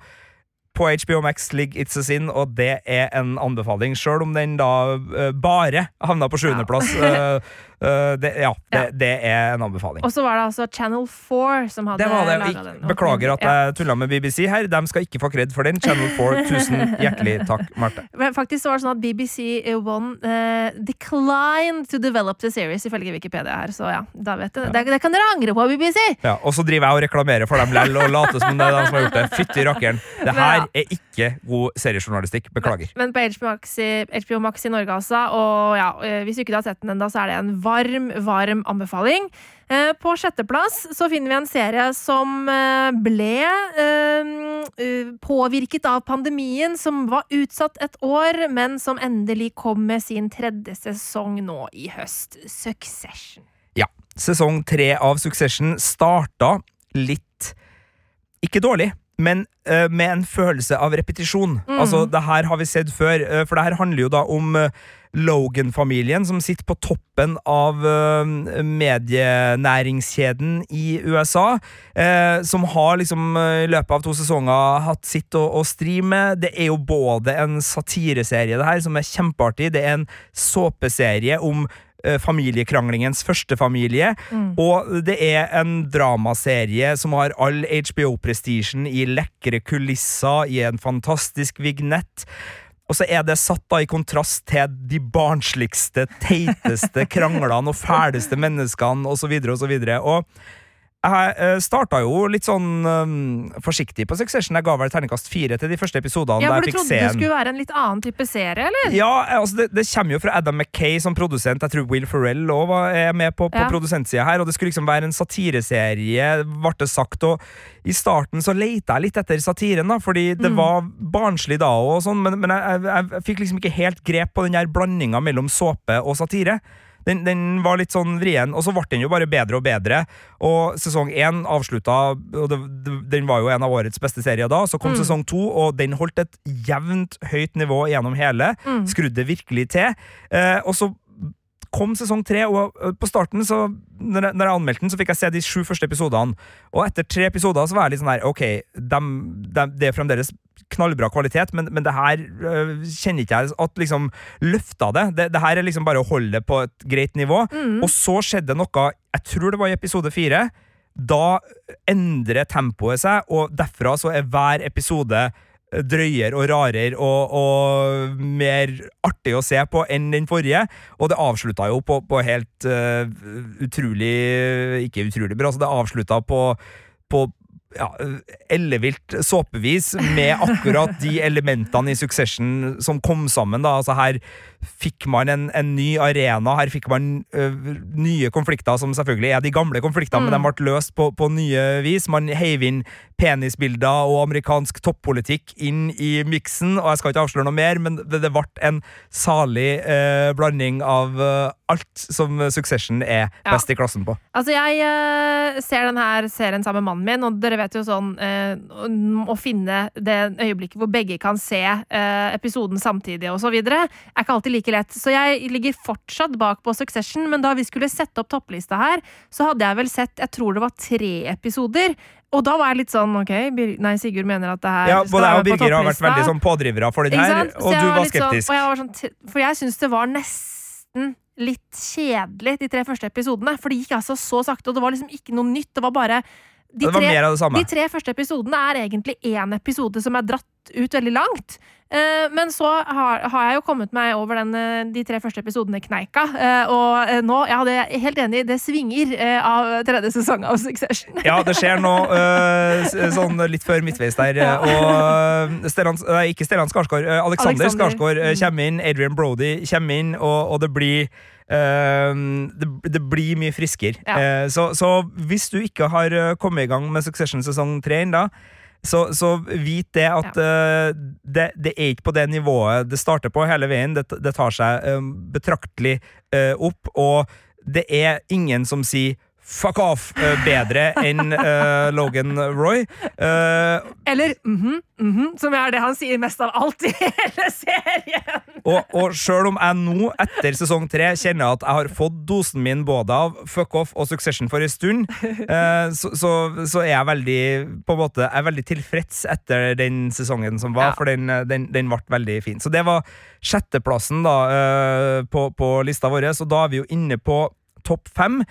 på HBO Max ligger It's a Sin, og det er en anbefaling, sjøl om den da øh, bare havna på sjuendeplass. Øh, øh, det, ja, det, det er en anbefaling. Og så var det altså Channel 4 som hadde laget den. Beklager at jeg tulla med BBC her. De skal ikke få kred for den. Channel 4, tusen hjertelig takk, Marte. Men faktisk så var det sånn at BBC One uh, declined to develop the series, ifølge Wikipedia her. Så ja, da vet du. Det, det kan dere angre på, BBC! Ja, og så driver jeg og reklamerer for dem lell og later som det er de som har gjort det. Fytti rakkeren. Det her er ikke god seriejournalistikk. Beklager. Men på HBO Max, i, HBO Max i Norge, altså. Og ja, eh, hvis du ikke har sett den ennå, så er det en varm, varm anbefaling. Eh, På sjetteplass så finner vi en serie som eh, ble eh, påvirket av pandemien, som var utsatt et år, men som endelig kom med sin tredje sesong nå i høst. Succession. Ja. Sesong tre av Succession starta litt Ikke dårlig, men uh, med en følelse av repetisjon. Mm. Altså, det her har vi sett før, uh, for det her handler jo da om uh, Logan-familien, som sitter på toppen av medienæringskjeden i USA. som har liksom i løpet av to sesonger hatt sitt å, å stri med. Det er jo både en satireserie, det her, som er kjempeartig. Det er en såpeserie om familiekranglingens første familie. Og det er en dramaserie som har all HBO-prestisjen i lekre kulisser, i en fantastisk vignett. Og så er det satt da i kontrast til de barnsligste, teiteste kranglene og fæleste menneskene osv. Og, så videre, og, så og jeg starta jo litt sånn um, forsiktig på Succession. Jeg ga vel terningkast fire til de første episodene. Ja, for Du trodde det skulle være en litt annen type serie, eller? ja, altså det, det kommer jo fra Adam Mackay som produsent. Jeg tror Will Ferrell også er med på, på Ja. produsentsida her. Og det skulle liksom være en satireserie, ble det sagt. Og i starten så leita jeg litt etter satiren, da, fordi det Mm. var barnslig da og sånn, men, men jeg, jeg, jeg fikk liksom ikke helt grep på den der blandinga mellom såpe og satire. Den, den var litt sånn vrien, og så ble den jo bare bedre og bedre. Og sesong én avslutta, og det, den var jo en av årets beste serier da. Så kom Mm. sesong to, og den holdt et jevnt høyt nivå gjennom hele. Mm. Skrudde virkelig til. Eh, og så kom sesong tre, og på starten, så når jeg, når jeg anmeldte den, så fikk jeg se de sju første episodene. Og etter tre episoder så var jeg litt sånn her Ok, dem- dem- det er fremdeles knallbra kvalitet, men, men det her øh, kjenner ikke jeg at liksom løfta det. det. Det her er liksom bare å holde det på et greit nivå. Mm. Og så skjedde noe, jeg tror det var i episode fire. Da endrer tempoet seg, og derfra så er hver episode drøyere og rarere og, og mer artig å se på enn den forrige. Og det avslutta jo på, på helt uh, utrolig Ikke utrolig bra, altså det avslutta på, på ja, ellevilt såpevis med akkurat de elementene i Succession som kom sammen. da, altså Her fikk man en, en ny arena, her fikk man ø, nye konflikter, som selvfølgelig er de gamle konfliktene, Mm. men de ble løst på, på nye vis. Man heiv inn penisbilder og amerikansk toppolitikk inn i miksen, og jeg skal ikke avsløre noe mer, men det, det ble en salig eh, blanding av eh, alt som Succession er Ja. best i klassen på. Altså, jeg ser denne serien sammen med mannen min, og dere vet jo sånn eh, Å finne det øyeblikket hvor begge kan se eh, episoden samtidig og så videre, er ikke alltid like lett. Så jeg ligger fortsatt bak på Succession, men da vi skulle sette opp topplista her, så hadde jeg vel sett Jeg tror det var tre episoder. Og da var jeg litt sånn OK, nei, Sigurd mener at det her Ja, Både jeg og Birger har vært veldig sånn pådrivere for den her, og du var litt sånn- skeptisk. og jeg var sånn, for jeg syns det var nesten litt kjedelig, de tre første episodene. For det gikk altså så sakte, og det var liksom ikke noe nytt. Det var bare de tre, mer av det samme. de tre første episodene er egentlig én episode som er dratt ut veldig langt. Eh, men så har, har jeg jo kommet meg over den, eh, de tre første episodene kneika. eh, og nå, ja, det er helt enig, det svinger av tredje sesong av Succession. Ja, det skjer nå sånn litt før midtveis der. Og Stellan, nei, ikke Stellan Skarsgård, Alexander, Alexander. Skarsgård Mm. kommer inn. Adrian Brody kommer inn, og, og det blir det, det blir mye friskere. Ja. Eh, så, så hvis du ikke har øh, kommet i gang med Succession sesong tre ennå, så, så vit det at øh, det, det er ikke på det nivået det starter på hele veien. Det, det tar seg øh, betraktelig uh, opp, og det er ingen som sier Fuck off! øh, bedre enn uh, Logan Roy. Uh, Eller mhm, mhm, som er det han sier mest av alt i hele serien. og, og sjøl om jeg nå, etter sesong tre, kjenner at jeg har fått dosen min både av Fuck off og Succession for en stund, uh, så, så, så er jeg veldig på en måte, jeg er veldig tilfreds etter den sesongen som var, Ja. for den, den, den ble veldig fin. Så det var sjetteplassen da, eh, på, på lista vår, så da er vi jo inne på topp fem.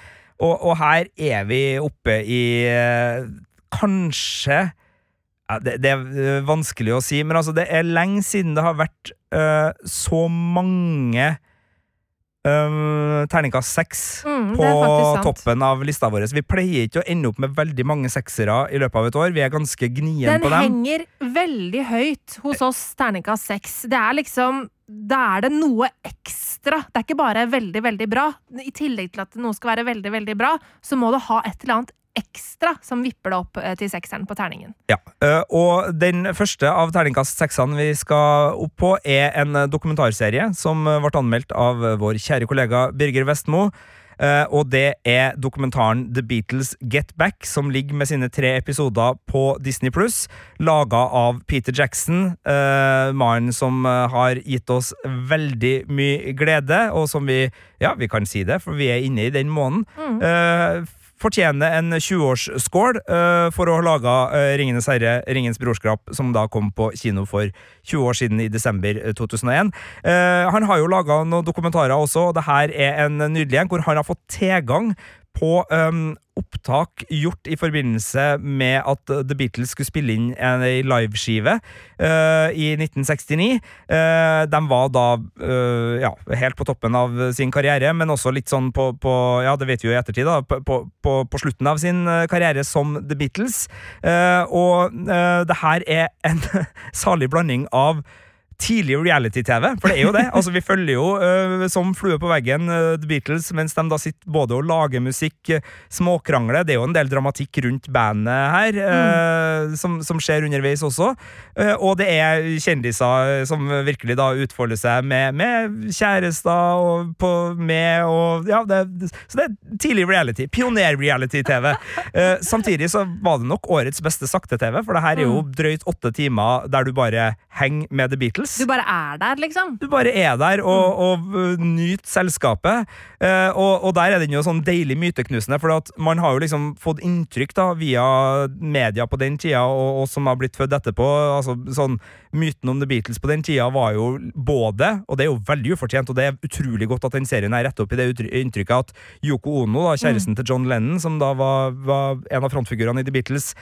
Og, og her er vi oppe i eh, kanskje ja, det, det er vanskelig å si, men altså, det er lenge siden det har vært eh, så mange uh, terningkast seks Mm, på toppen av lista vår. Vi pleier ikke å ende opp med veldig mange seksere i løpet av et år. Vi er ganske gnien Den på dem. Den henger veldig høyt hos oss, terningkast seks. Det er liksom Da er det noe ekstra. Det er ikke bare veldig, veldig bra. I tillegg til at noe skal være veldig, veldig bra, så må det ha et eller annet ekstra som vipper det opp eh, til sekseren på terningen. Ja, eh, og den første av terningkast seksene vi skal opp på, er en eh, dokumentarserie som ble anmeldt av vår kjære kollega Birger Vestmo. Eh, og det er dokumentaren The Beatles Get Back, som ligger med sine tre episoder på Disney Pluss. Laga av Peter Jackson, uh, mannen som eh, har gitt oss veldig mye glede, og som vi Ja, vi kan si det, for vi er inne i den måneden. Mm. Eh, fortjener en 20-årsskål uh, for å ha laga uh, Ringenes herre, Ringens brorskrap, som da kom på kino for 20 år siden, i desember 2001. Uh, han har jo laga noen dokumentarer også, og det her er en nydelig en hvor han har fått tilgang på um, opptak gjort i forbindelse med at The Beatles skulle spille inn en liveskive uh, i 1969. Uh, de var da uh, ja, helt på toppen av sin karriere, men også litt sånn på, på Ja, det vet vi jo i ettertid, da. På, på, på slutten av sin karriere som The Beatles. og det her er en salig blanding av tidlig reality-TV, for det er jo det. Altså, vi følger jo uh, som flue på veggen uh, The Beatles mens de da sitter både og lager musikk, uh, småkrangler. Det er jo en del dramatikk rundt bandet her mm. som, som, skjer underveis også. og det er kjendiser som virkelig da utfolder seg med, med kjærester og på, med og Ja, det, så det er tidlig reality. Pioner-reality-TV. samtidig så var det nok årets beste sakte-TV, for det her er jo mm. drøyt åtte timer der du bare henger med The Beatles. Du bare er der, liksom? Du bare er der og, mm. og uh, nyter selskapet. Eh, og, og, der er den jo sånn deilig myteknusende, for man har jo liksom fått inntrykk da via media på den tida, og, og som har blitt født etterpå. altså sånn Myten om The Beatles på den tida var jo både, og det er jo veldig ufortjent, og det er utrolig godt at den serien er rett opp i det inntrykket at Yoko Ono, da, kjæresten mm. til John Lennon, som da var, var en av frontfigurene i The Beatles,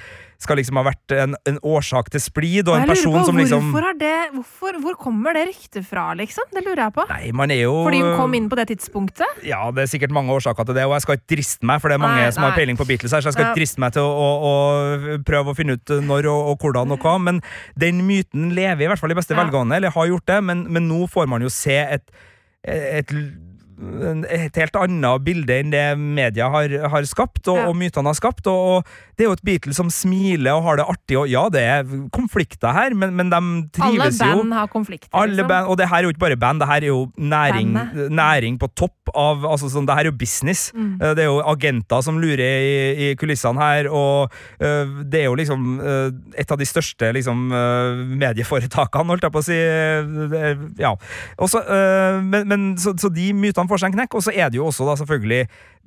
skal liksom ha vært en, en årsak til splid, og en person på, som liksom det, hvorfor, Hvor kommer det ryktet fra, liksom? Det lurer jeg på. Nei, man er jo Fordi hun kom inn på det tidspunktet? Ja, det er sikkert mange årsaker til det, og jeg skal ikke driste meg, for det er mange nei, som har peiling på Beatles her, så jeg skal ikke driste meg til å, å, å, prøve å finne ut når og, og, hvordan og hva, men den myten lever i hvert fall i beste ja. velgående, eller har gjort det, men, men nå får man jo se et, et et helt annet bilde enn det media har, har skapt, og, ja. og mytene har skapt. Og, og, det er jo et Beatles som smiler og har det artig, og ja, det er konflikter her, men, men de trives jo. Alle band har konflikter. Liksom. band, og det her er jo ikke bare band, det her er jo næring, næring på topp av altså sånn, Det her er jo business. Mm. Eh, det er jo agenter som lurer i, i kulissene her, og uh, det er jo liksom uh, et av de største liksom, uh, medieforetakene, holdt jeg på å si. ja. Også, men, men så, så de mytene får seg en knekk. Og så er det jo også da selvfølgelig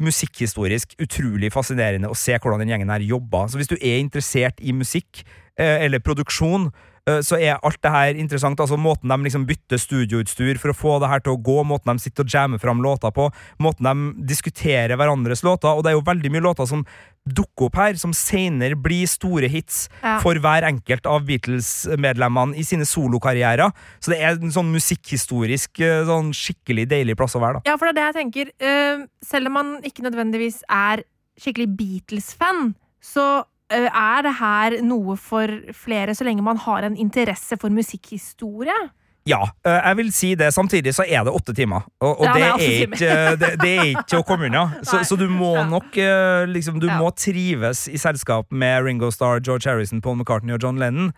musikkhistorisk utrolig fascinerende å se hvordan den gjengen her jobber. Så hvis du er interessert i musikk eh, eller produksjon, så er alt det her interessant. altså Måten de liksom bytter studioutstyr for å få det her til å gå, måten de sitter og jammer fram låter på, måten de diskuterer hverandres låter. Og det er jo veldig mye låter som dukker opp her, som senere blir store hits ja. for hver enkelt av Beatles-medlemmene i sine solokarrierer. Så det er en sånn musikkhistorisk eh, sånn skikkelig deilig plass å være. da. Ja, for det er det jeg tenker. Uh, selv om man ikke nødvendigvis er skikkelig Beatles-fan, så er det her noe for flere, så lenge man har en interesse for musikkhistorie. Ja, eh, jeg vil si det. Samtidig så er det åtte timer. Og, og ja, det, er ikke, det, det, er ikke, å komme unna. Så, så, du må nok eh, liksom, Du ja. må trives i selskap med Ringo Starr, George Harrison, Paul McCartney og John Lennon.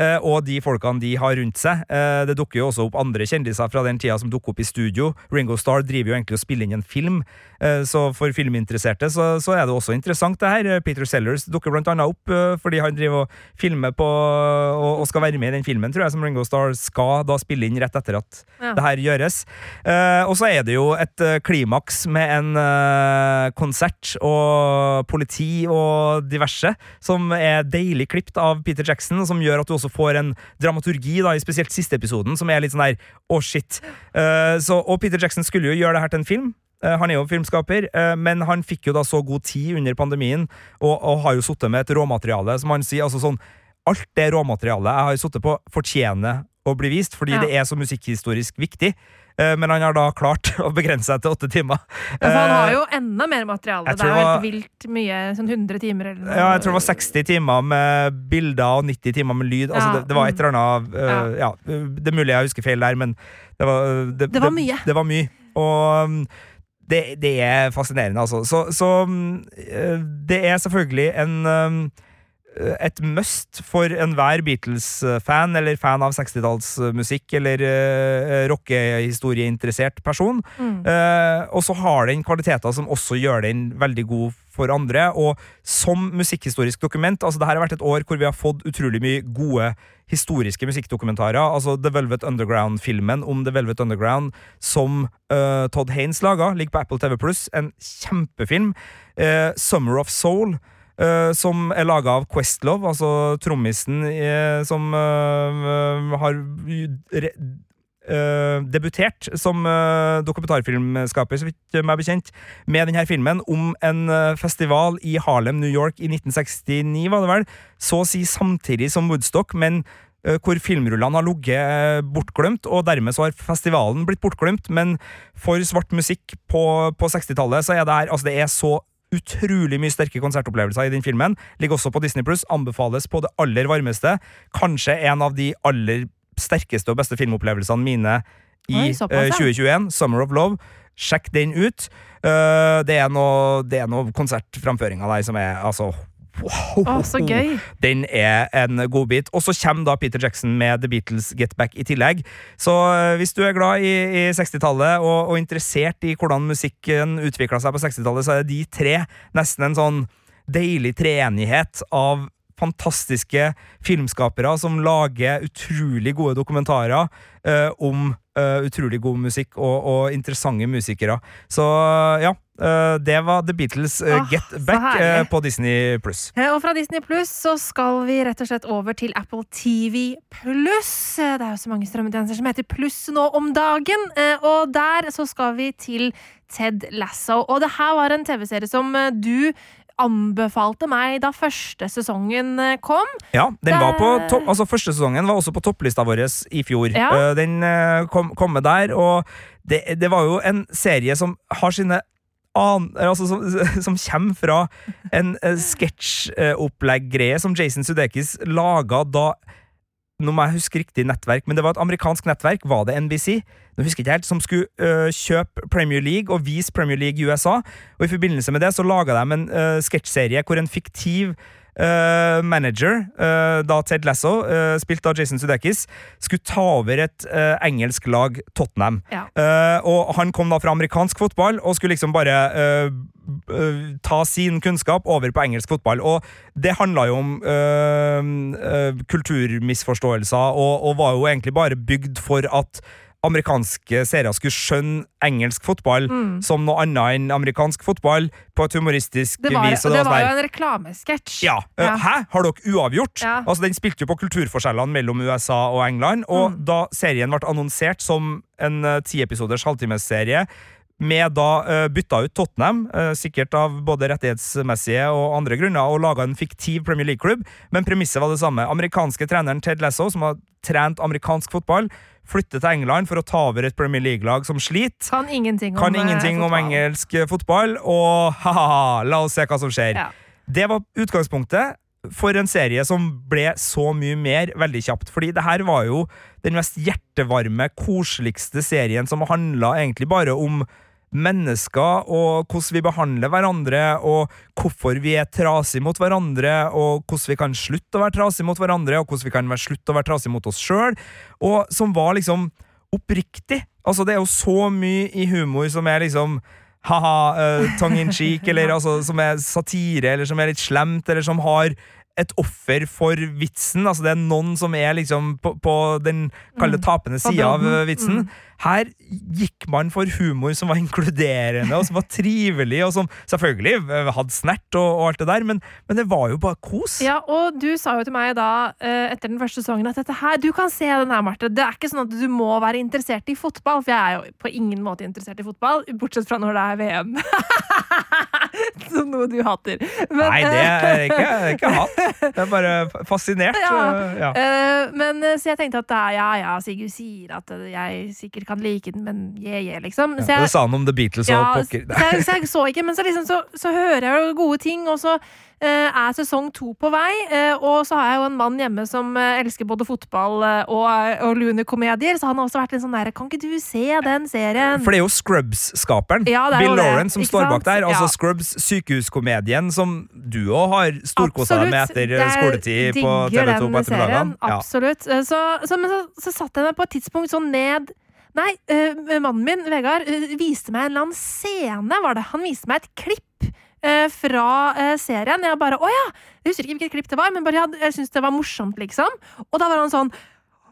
Eh, og de folkene de har rundt seg. Eh, det dukker jo også opp andre kjendiser fra den tida som dukker opp i studio. Ringo Starr driver jo egentlig og spiller inn en film, eh, så for filminteresserte så, så er det også interessant, det her. Peter Sellers dukker blant annet opp fordi han driver og filmer på og, og skal være med i den filmen, tror jeg, som Ringo Starr skal da spille inn rett etter at ja. det her gjøres. og så er det jo et klimaks med en konsert og politi og diverse som er deilig klipt av Peter Jackson, som gjør at du også får en dramaturgi, da, i spesielt siste episoden, som er litt sånn der Å, oh, shit. Uh, så, og Peter Jackson skulle jo gjøre det her til en film. Uh, han er jo filmskaper, uh, men han fikk jo da så god tid under pandemien, og, og har jo sittet med et råmateriale, som han sier. altså sånn Alt det råmaterialet jeg har sittet på, fortjener å bli vist, fordi ja. det er så musikkhistorisk viktig. Eh, men han har da klart å begrense seg til åtte timer. Ja, for han har eh, jo enda mer materiale. Det er jo helt vilt mye. Sånn 100 timer eller noe. Ja, jeg tror det var 60 timer med bilder og 90 timer med lyd. Altså, det, det, var et eller annet uh, ja. Det er mulig jeg husker feil der, men det var, det, det var mye. Det, var mye. Og um, det, det, er fascinerende, altså. Så, så um, det er selvfølgelig en et must for enhver Beatles-fan eller fan av 60-tallsmusikk eller uh, rockehistorieinteressert person. Mm. Uh, og så har den kvaliteter som også gjør den veldig god for andre. Og som musikkhistorisk dokument altså det her har vært et år hvor vi har fått utrolig mye gode historiske musikkdokumentarer. Altså The Velvet Underground-filmen om The Velvet Underground som uh, Todd Haynes laga, ligger på Apple TV Pluss. En kjempefilm. Eh, Summer of Soul. Eh, som er laga av Questlove, altså trommisen eh, som eh, har eh, debutert som uh, dokumentarfilmskaper, så vidt meg bekjent, med denne filmen om en uh, festival i Harlem, New York i 1969, var det vel. Så å si samtidig som Woodstock, men hvor filmrullene har ligget bortglemt, og dermed så har festivalen blitt bortglemt. Men for svart musikk på, på 60-tallet så er det her Altså, det er så utrolig mye sterke konsertopplevelser i den filmen. Ligger også på Disney Pluss. Anbefales på det aller varmeste. Kanskje en av de aller sterkeste og beste filmopplevelsene mine i Oi, såpass, eh, ja. 2021. Summer of Love. Sjekk den ut. Uh, det er noe, det er noe konsertframføring av deg som er altså wow. Å, så gøy. Den er en godbit. Og så kommer da Peter Jackson med The Beatles Get Back i tillegg. Så eh, hvis du er glad i, i 60-tallet og, og interessert i hvordan musikken utvikla seg på 60-tallet, så er de tre nesten en sånn deilig treenighet av fantastiske filmskapere som lager utrolig gode dokumentarer eh, om eh, utrolig god musikk og, og interessante musikere. Så ja, det var The Beatles eh, Åh, Get Back eh, på Disney pluss. Eh, Og fra Disney Pluss så skal vi rett og slett over til Apple TV Pluss. Eh, Det er jo så mange strømmetjenester som heter Pluss nå om dagen. eh, Og der så skal vi til Ted Lasso. Og det her var en TV-serie som eh, du anbefalte meg da første sesongen eh, kom. Ja, den var på topp, altså Første sesongen var også på topplista vår i fjor. Ja. Eh, Den eh, kom, kom med der, og det, det var jo en serie som har sine an, altså som, som kommer fra en uh, sketsjopplegg-greie som Jason Sudeikis laga da nå må jeg huske riktig nettverk, men det var et amerikansk nettverk, var det NBC? Nå husker jeg ikke helt, som skulle øh, kjøpe Premier League og vise Premier League USA. Og i forbindelse med det så laga de en øh, sketsjserie hvor en fiktiv øh, manager, uh, da Ted Lasso, uh, spilt av Jason Sudeikis, skulle ta over et engelsk lag, Tottenham. Ja. Eh, og han kom da fra amerikansk fotball og skulle liksom bare eh, eh, ta sin kunnskap over på engelsk fotball. Og det handla jo om øh, øh, kulturmisforståelser, og, og var jo egentlig bare bygd for at amerikanske seere skulle skjønne engelsk fotball Mm. som noe annet enn amerikansk fotball, på et humoristisk Det var, vis. det sånn var jo en reklamesketsj. ja. Ja. Hæ? Har dere uavgjort? Ja. Altså, Den spilte jo på kulturforskjellene mellom USA og England, og Mm. da serien ble annonsert som en eh, tiepisoders halvtimesserie, med da eh, bytta ut Tottenham, eh, sikkert av både rettighetsmessige og andre grunner, og laga en fiktiv Premier League-klubb, men premisset var det samme. Amerikanske treneren Ted Lasso, som har trent amerikansk fotball, flytter til England for å ta over et Premier League-lag som sliter. Kan ingenting om Kan eh, ingenting om engelsk fotball, og ha-ha, la oss se hva som skjer. Ja. Det var utgangspunktet for en serie som ble så mye mer veldig kjapt. Fordi det her var jo den mest hjertevarme, koseligste serien som handla egentlig bare om mennesker og hvordan vi behandler hverandre, og hvorfor vi er trasige mot hverandre, og hvordan vi kan slutte å være trasige mot hverandre, og hvordan vi kan slutte å være trasige mot oss sjøl, og som var liksom oppriktig. Altså, det er jo så mye i humor som er liksom ha-ha, uh, tongue in cheek, eller altså, som er satire, eller som er litt slemt, eller som har et offer for vitsen. Altså, det er noen som er liksom på, på den kalde Mm. tapende sida av uh, vitsen. Mm. Her gikk man for humor som var inkluderende, og som var trivelig, og som selvfølgelig uh, hadde snert og, og alt det der, men, men det var jo bare kos. Ja, og du sa jo til meg da, eh, etter den første sesongen, at dette her, du kan se den her, Marte. Det er ikke sånn at du må være interessert i fotball, for jeg er jo på ingen måte interessert i fotball, bortsett fra når det er VM. Som noe du hater. Men, Nei, det er ikke, det er ikke hat. Det er bare fascinert. Ja. ja. Eh, men eh, Så jeg tenkte at da, ja, ja, Sigurd sier at eh, jeg sikkert kan like den, men je, je, liksom. Så Det sa han om The Beatles og ja, pokker. så jeg, så jeg så ikke, men så, liksom, så, så hører jeg jo gode ting, og så eh, er sesong to på vei, eh, og så har jeg jo en mann hjemme som eh, elsker både fotball eh, og, og Lune-komedier, så han har også vært litt sånn der Kan ikke du se den serien? For det er jo Scrubs-skaperen, Ja, Bill Lauren, Lawrence, som står bak der. Altså Ja. Scrubs, sykehuskomedien, som du òg har storkosa deg med etter Jeg skoletid på TV2 på ettermiddagene. Ja. Absolutt. Eh, Så, så, men så, så satt jeg meg på et tidspunkt sånn ned Nei, øh, mannen min, Vegard, øh, viste meg en eller annen scene, var det. Han viste meg et klipp eh, fra eh, serien. Jeg bare Å ja! Jeg husker ikke hvilket klipp det var, men bare jeg, syntes det var morsomt, liksom. Og da var han sånn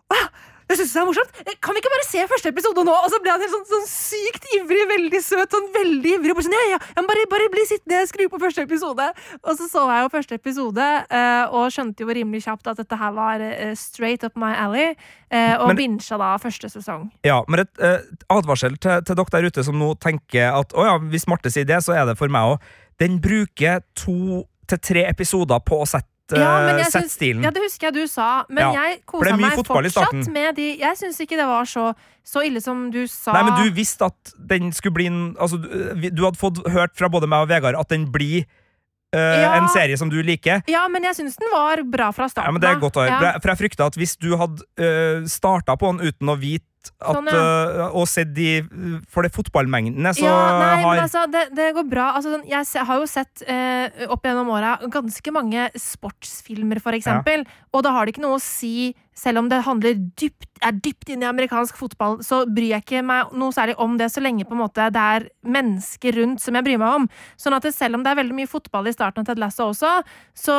Å ja! Jeg synes det er morsomt. Eh, Kan vi ikke bare se første episode nå? Og så ble han helt sånn, sånn sykt ivrig, veldig søt, sånn veldig ivrig. Og sånn, ja, ja, ja, bare, bare bli sittende, skru på første episode. Og så så jeg jo første episode, eh, og skjønte jo rimelig kjapt at dette her var eh, straight up my alley. eh, Og bincha da første sesong. Ja, men et eh, advarsel til, til dere der ute som nå tenker at å ja, hvis Marte sier det, så er det for meg òg. Den bruker to til tre episoder på å sette, Ja, sette stilen. Ja, det husker jeg du sa, men Ja, jeg kosa meg fortsatt med de Jeg syns ikke det var så, så ille som du sa. Nei, men du visste at den skulle bli en Altså, du, du hadde fått hørt fra både meg og Vegard at den blir eh, Ja. en serie som du liker. Ja, men jeg syns den var bra fra starten Ja, men det er godt å høre. Ja. For jeg- frykta at hvis du hadde uh, starta på den uten å vite at, Sånn, ja. uh, og sett de For det fotballmengdene, så ja, nei, har men altså, det, det går bra. Altså, sånn, jeg se, har jo sett uh, opp gjennom åra ganske mange sportsfilmer, for eksempel. Og da har det ikke noe å si, selv om det dypt, er dypt inn i amerikansk fotball, så bryr jeg ikke meg noe særlig om det, så lenge måte det er mennesker rundt som jeg bryr meg om. Sånn at selv om det er veldig mye fotball i starten av Ted Lasso også, så,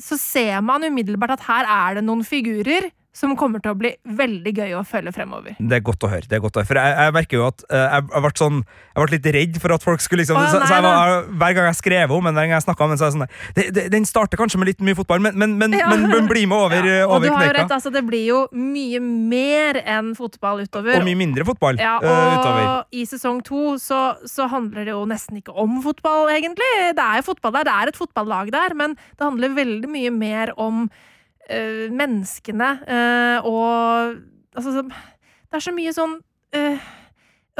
så ser man umiddelbart at her er det noen figurer som kommer til å bli veldig gøy å følge fremover. Det er godt å høre. det er godt å høre For jeg, jeg merker jo at uh, jeg, jeg, ble sånn, jeg ble litt redd for at folk skulle liksom Å, nei, så, så jeg var, jeg, Hver gang jeg skrev om hver gang jeg om den, så er jeg sånn det, det, Den starter kanskje med litt mye fotball, men, men, men, Ja. men, bli med over, ja. Og over du har jo kneika. rett, altså det blir jo mye mer enn fotball utover. Og mye mindre fotball ja, og uh, utover. i sesong to så, så handler det jo nesten ikke om fotball, egentlig. Det er jo fotball der, det er et fotballag der, men det handler veldig mye mer om øh, menneskene øh, og Altså, så- det er så mye sånn øh,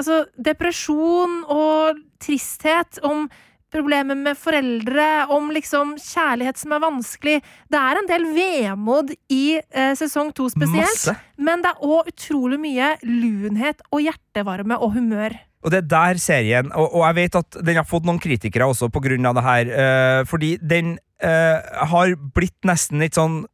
Altså, depresjon og tristhet om problemer med foreldre, om liksom kjærlighet som er vanskelig. Det er en del vemod i eh, sesong to spesielt. Masse. Men det er òg utrolig mye lunhet og hjertevarme og humør. Og det er der serien Og, og jeg vet at den har fått noen kritikere også av det her, eh, fordi den eh, har blitt nesten litt sånn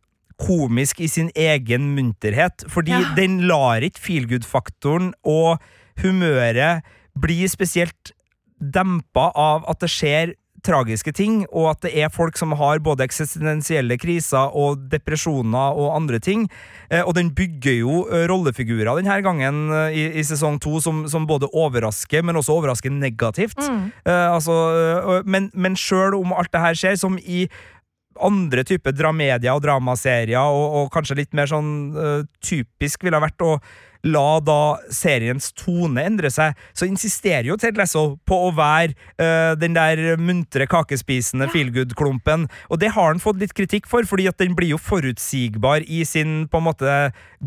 komisk i sin egen munterhet. Fordi Ja. den lar ikke feelgood-faktoren og humøret bli spesielt dempa av at det skjer tragiske ting, og at det er folk som har både eksistensielle kriser og depresjoner og andre ting. Eh, og den bygger jo eh, rollefigurer denne gangen eh, i, i sesong to som, som både overrasker, men også overrasker negativt. Mm. Altså, men men sjøl om alt det her skjer, som i andre typer dramedier og dramaserier, og, og kanskje litt mer sånn uh, typisk ville ha vært å la da seriens tone endre seg, så insisterer jo Ted Lasso på å være uh, den der muntre, kakespisende Ja. feelgood-klumpen, og det har han fått litt kritikk for, fordi at den blir jo forutsigbar i sin på en måte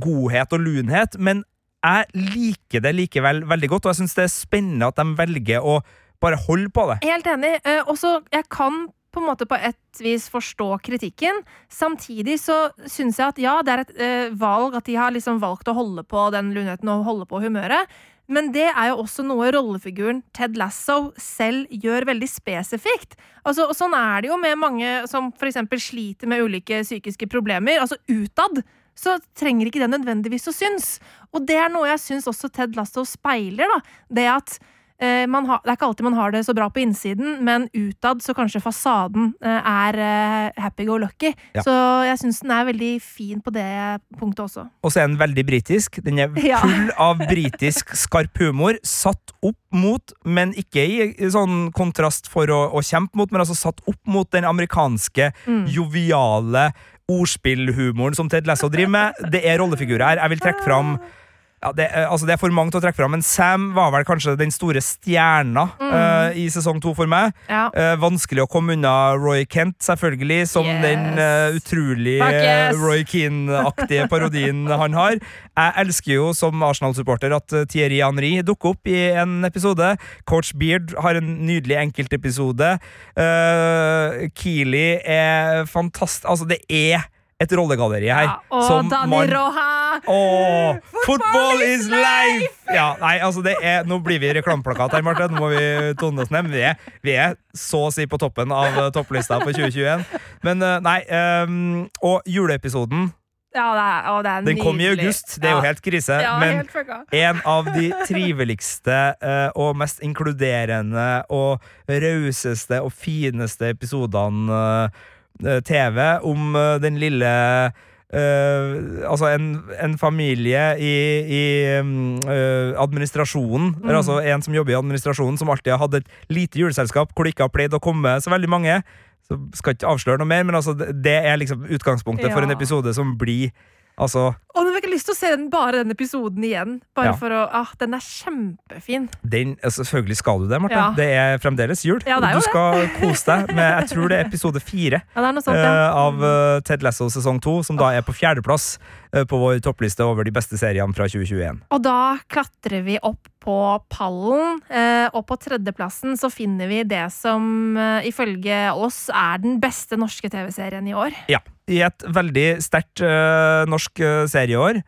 godhet og lunhet, men jeg liker det likevel veldig godt, og jeg syns det er spennende at de velger å bare holde på det. Helt enig. Uh, Og så, jeg kan på en måte på et vis forstå kritikken. Samtidig så syns jeg at ja, det er et eh, valg at de har liksom valgt å holde på den lunheten og holde på humøret. Men det er jo også noe rollefiguren Ted Lasso selv gjør veldig spesifikt. Altså, og sånn er det jo med mange som eksempel sliter med ulike psykiske problemer. Altså utad så trenger ikke det nødvendigvis å synes. Og det er noe jeg syns også Ted Lasso speiler. da. Det at har, Det er ikke alltid man har det så bra på innsiden, men utad så kanskje fasaden eh, er eh, happy go lucky. Ja. Så jeg syns den er veldig fin på det punktet også. Og så er den veldig britisk. Den er Ja. full av britisk skarp humor, satt opp mot, men ikke i, i sånn kontrast for å, å kjempe mot, men altså satt opp mot den amerikanske Mm. joviale ordspillhumoren som Ted Lasso driver med. Det er rollefigurer her. Jeg vil trekke fram ja, det, eh, altså det er for mange til å trekke fram, men Sam var vel kanskje den store stjerna eh, i sesong to for meg. Ja. Uh, vanskelig å komme unna Roy Kent, selvfølgelig, som Yes. den uh, utrolig yes. Roy Keane-aktige parodien han har. Jeg elsker jo som Arsenal-supporter at Thierry Henry dukker opp i en episode. Coach Beard har en nydelig enkeltepisode. Uh, Keeley er fantastisk Altså, det er et rollegalleri her. Ja, og som Dani man- Roja! Åh, football is life! Ja, nei, altså det er, Nå blir vi reklameplakat her, Marte. Nå må vi tone oss ned. Vi er, vi er så å si på toppen av eh, topplista for 2021. Men eh, nei um, Og juleepisoden, Ja, det er, å, det er den kom i august. Det er jo helt krise. ja, men helt en av de triveligste eh, og mest inkluderende og rauseste og fineste episodene TV om eh, den lille Uh, altså en, en familie i, i eh, administrasjonen, Mm. eller altså en som jobber i administrasjonen, som alltid har hatt et lite juleselskap hvor det ikke har pleid å komme så veldig mange. Så skal ikke avsløre noe mer, men altså, det er liksom utgangspunktet for en episode som blir Altså, Og nå fikk jeg lyst til å se den, bare den episoden igjen. Bare Ja. for å, ah, Den er kjempefin. Den, altså, selvfølgelig skal du det, Marte. Ja. Det er fremdeles jul. Ja, er du skal kose deg med jeg tror det er episode fire sånt, eh, ja. av eh, Ted Lasso sesong to, som da er på fjerdeplass uh, på vår toppliste over de beste seriene fra 2021. Og da klatrer vi opp på pallen, uh, og på tredjeplassen så finner vi det som eh, ifølge oss er den beste norske TV-serien i år. Ja. I et veldig sterkt uh, norsk uh, serieår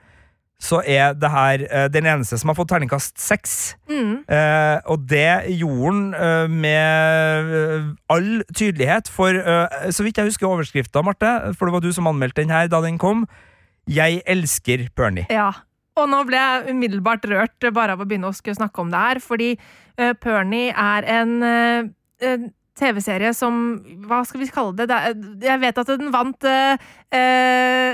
så er det her uh, den eneste som har fått terningkast seks. Mm. Og det gjorde han med all tydelighet, for så vidt jeg husker overskrifta, Marte, for det var du som anmeldte den her da den kom. Jeg elsker Pernie. Ja. Og nå ble jeg umiddelbart rørt bare av å begynne å snakke om det her, fordi uh, Pernie er en TV-serie som Hva skal vi kalle det? det er, jeg vet at den vant eh,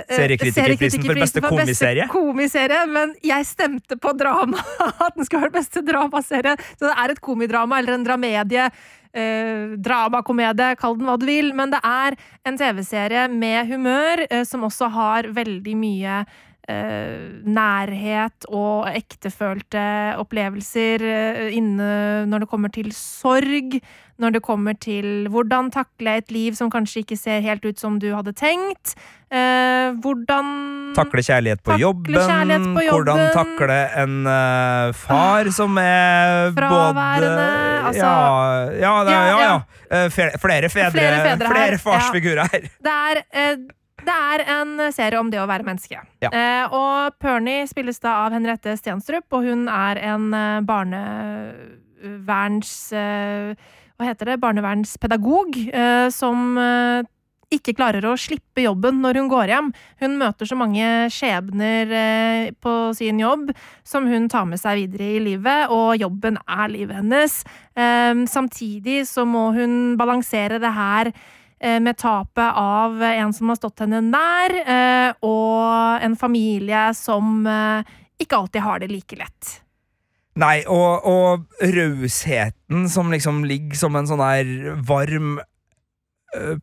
Seriekritikerprisen for beste komiserie. komiserie, men jeg stemte på drama! At den skal være beste dramaserie. Så det er et komidrama eller en dramedie. Eh, dramakomedie, kall den hva du vil. Men det er en TV-serie med humør, eh, som også har veldig mye eh, nærhet og ektefølte opplevelser eh, inne når det kommer til sorg. Når det kommer til hvordan takle et liv som kanskje ikke ser helt ut som du hadde tenkt. Eh, hvordan Takle kjærlighet på Takle jobben. kjærlighet på jobben. Hvordan takle en uh, far som er Fraværende, både altså- Ja, ja, det- Ja, ja. ja. Eh, flere, flere fedre. Flere fedre flere farsfigurer her. Det er, eh, det er en serie om det å være menneske. Ja. Eh, og Pernie spilles da av Henriette Stenstrup, og hun er en eh, barneverns... Eh, hva heter det? Barnevernspedagog eh, som eh, ikke klarer å slippe jobben når hun går hjem. Hun møter så mange skjebner eh, på sin jobb som hun tar med seg videre i livet, og jobben er livet hennes. Samtidig så må hun balansere det her med tapet av en som har stått henne nær, og en familie som ikke alltid har det like lett. Nei, og, og rausheten som liksom ligger som en sånn der varm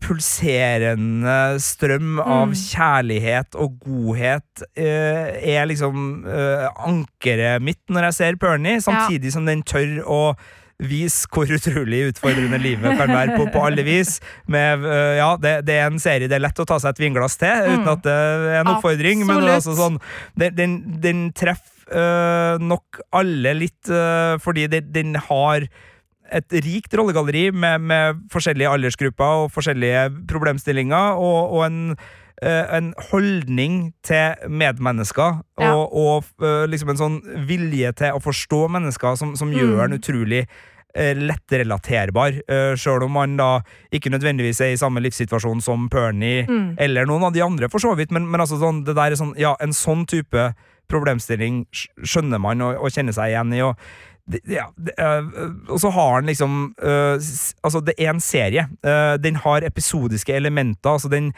Pulserende strøm av Mm. kjærlighet og godhet øh, er liksom øh, ankeret mitt når jeg ser Pernie, samtidig som den tør å vise hvor utrolig utfordrende livet kan være på, på alle vis. Med, øh, ja, det, det er en serie det er lett å ta seg et vinglass til, uten Mm. at det er en oppfordring. Men er Absolutt. altså sånn, den, den, den treffer nok alle litt øh, fordi den, den har et rikt rollegalleri med, med forskjellige aldersgrupper og forskjellige problemstillinger, og, og en, øh, en holdning til medmennesker, Ja. og, og liksom en sånn vilje til å forstå mennesker som, som gjør Mm. en utrolig lett relaterbar, sjøl om man da ikke nødvendigvis er i samme livssituasjon som Pernie Mm. eller noen av de andre, for så vidt, men, men altså sånn, det der er sånn, ja, en sånn type problemstilling skjønner man og, og kjenner seg igjen i. og ja, det, øh, og så har den liksom øh, Altså, det er en serie. Øh, den har episodiske elementer. altså den eh,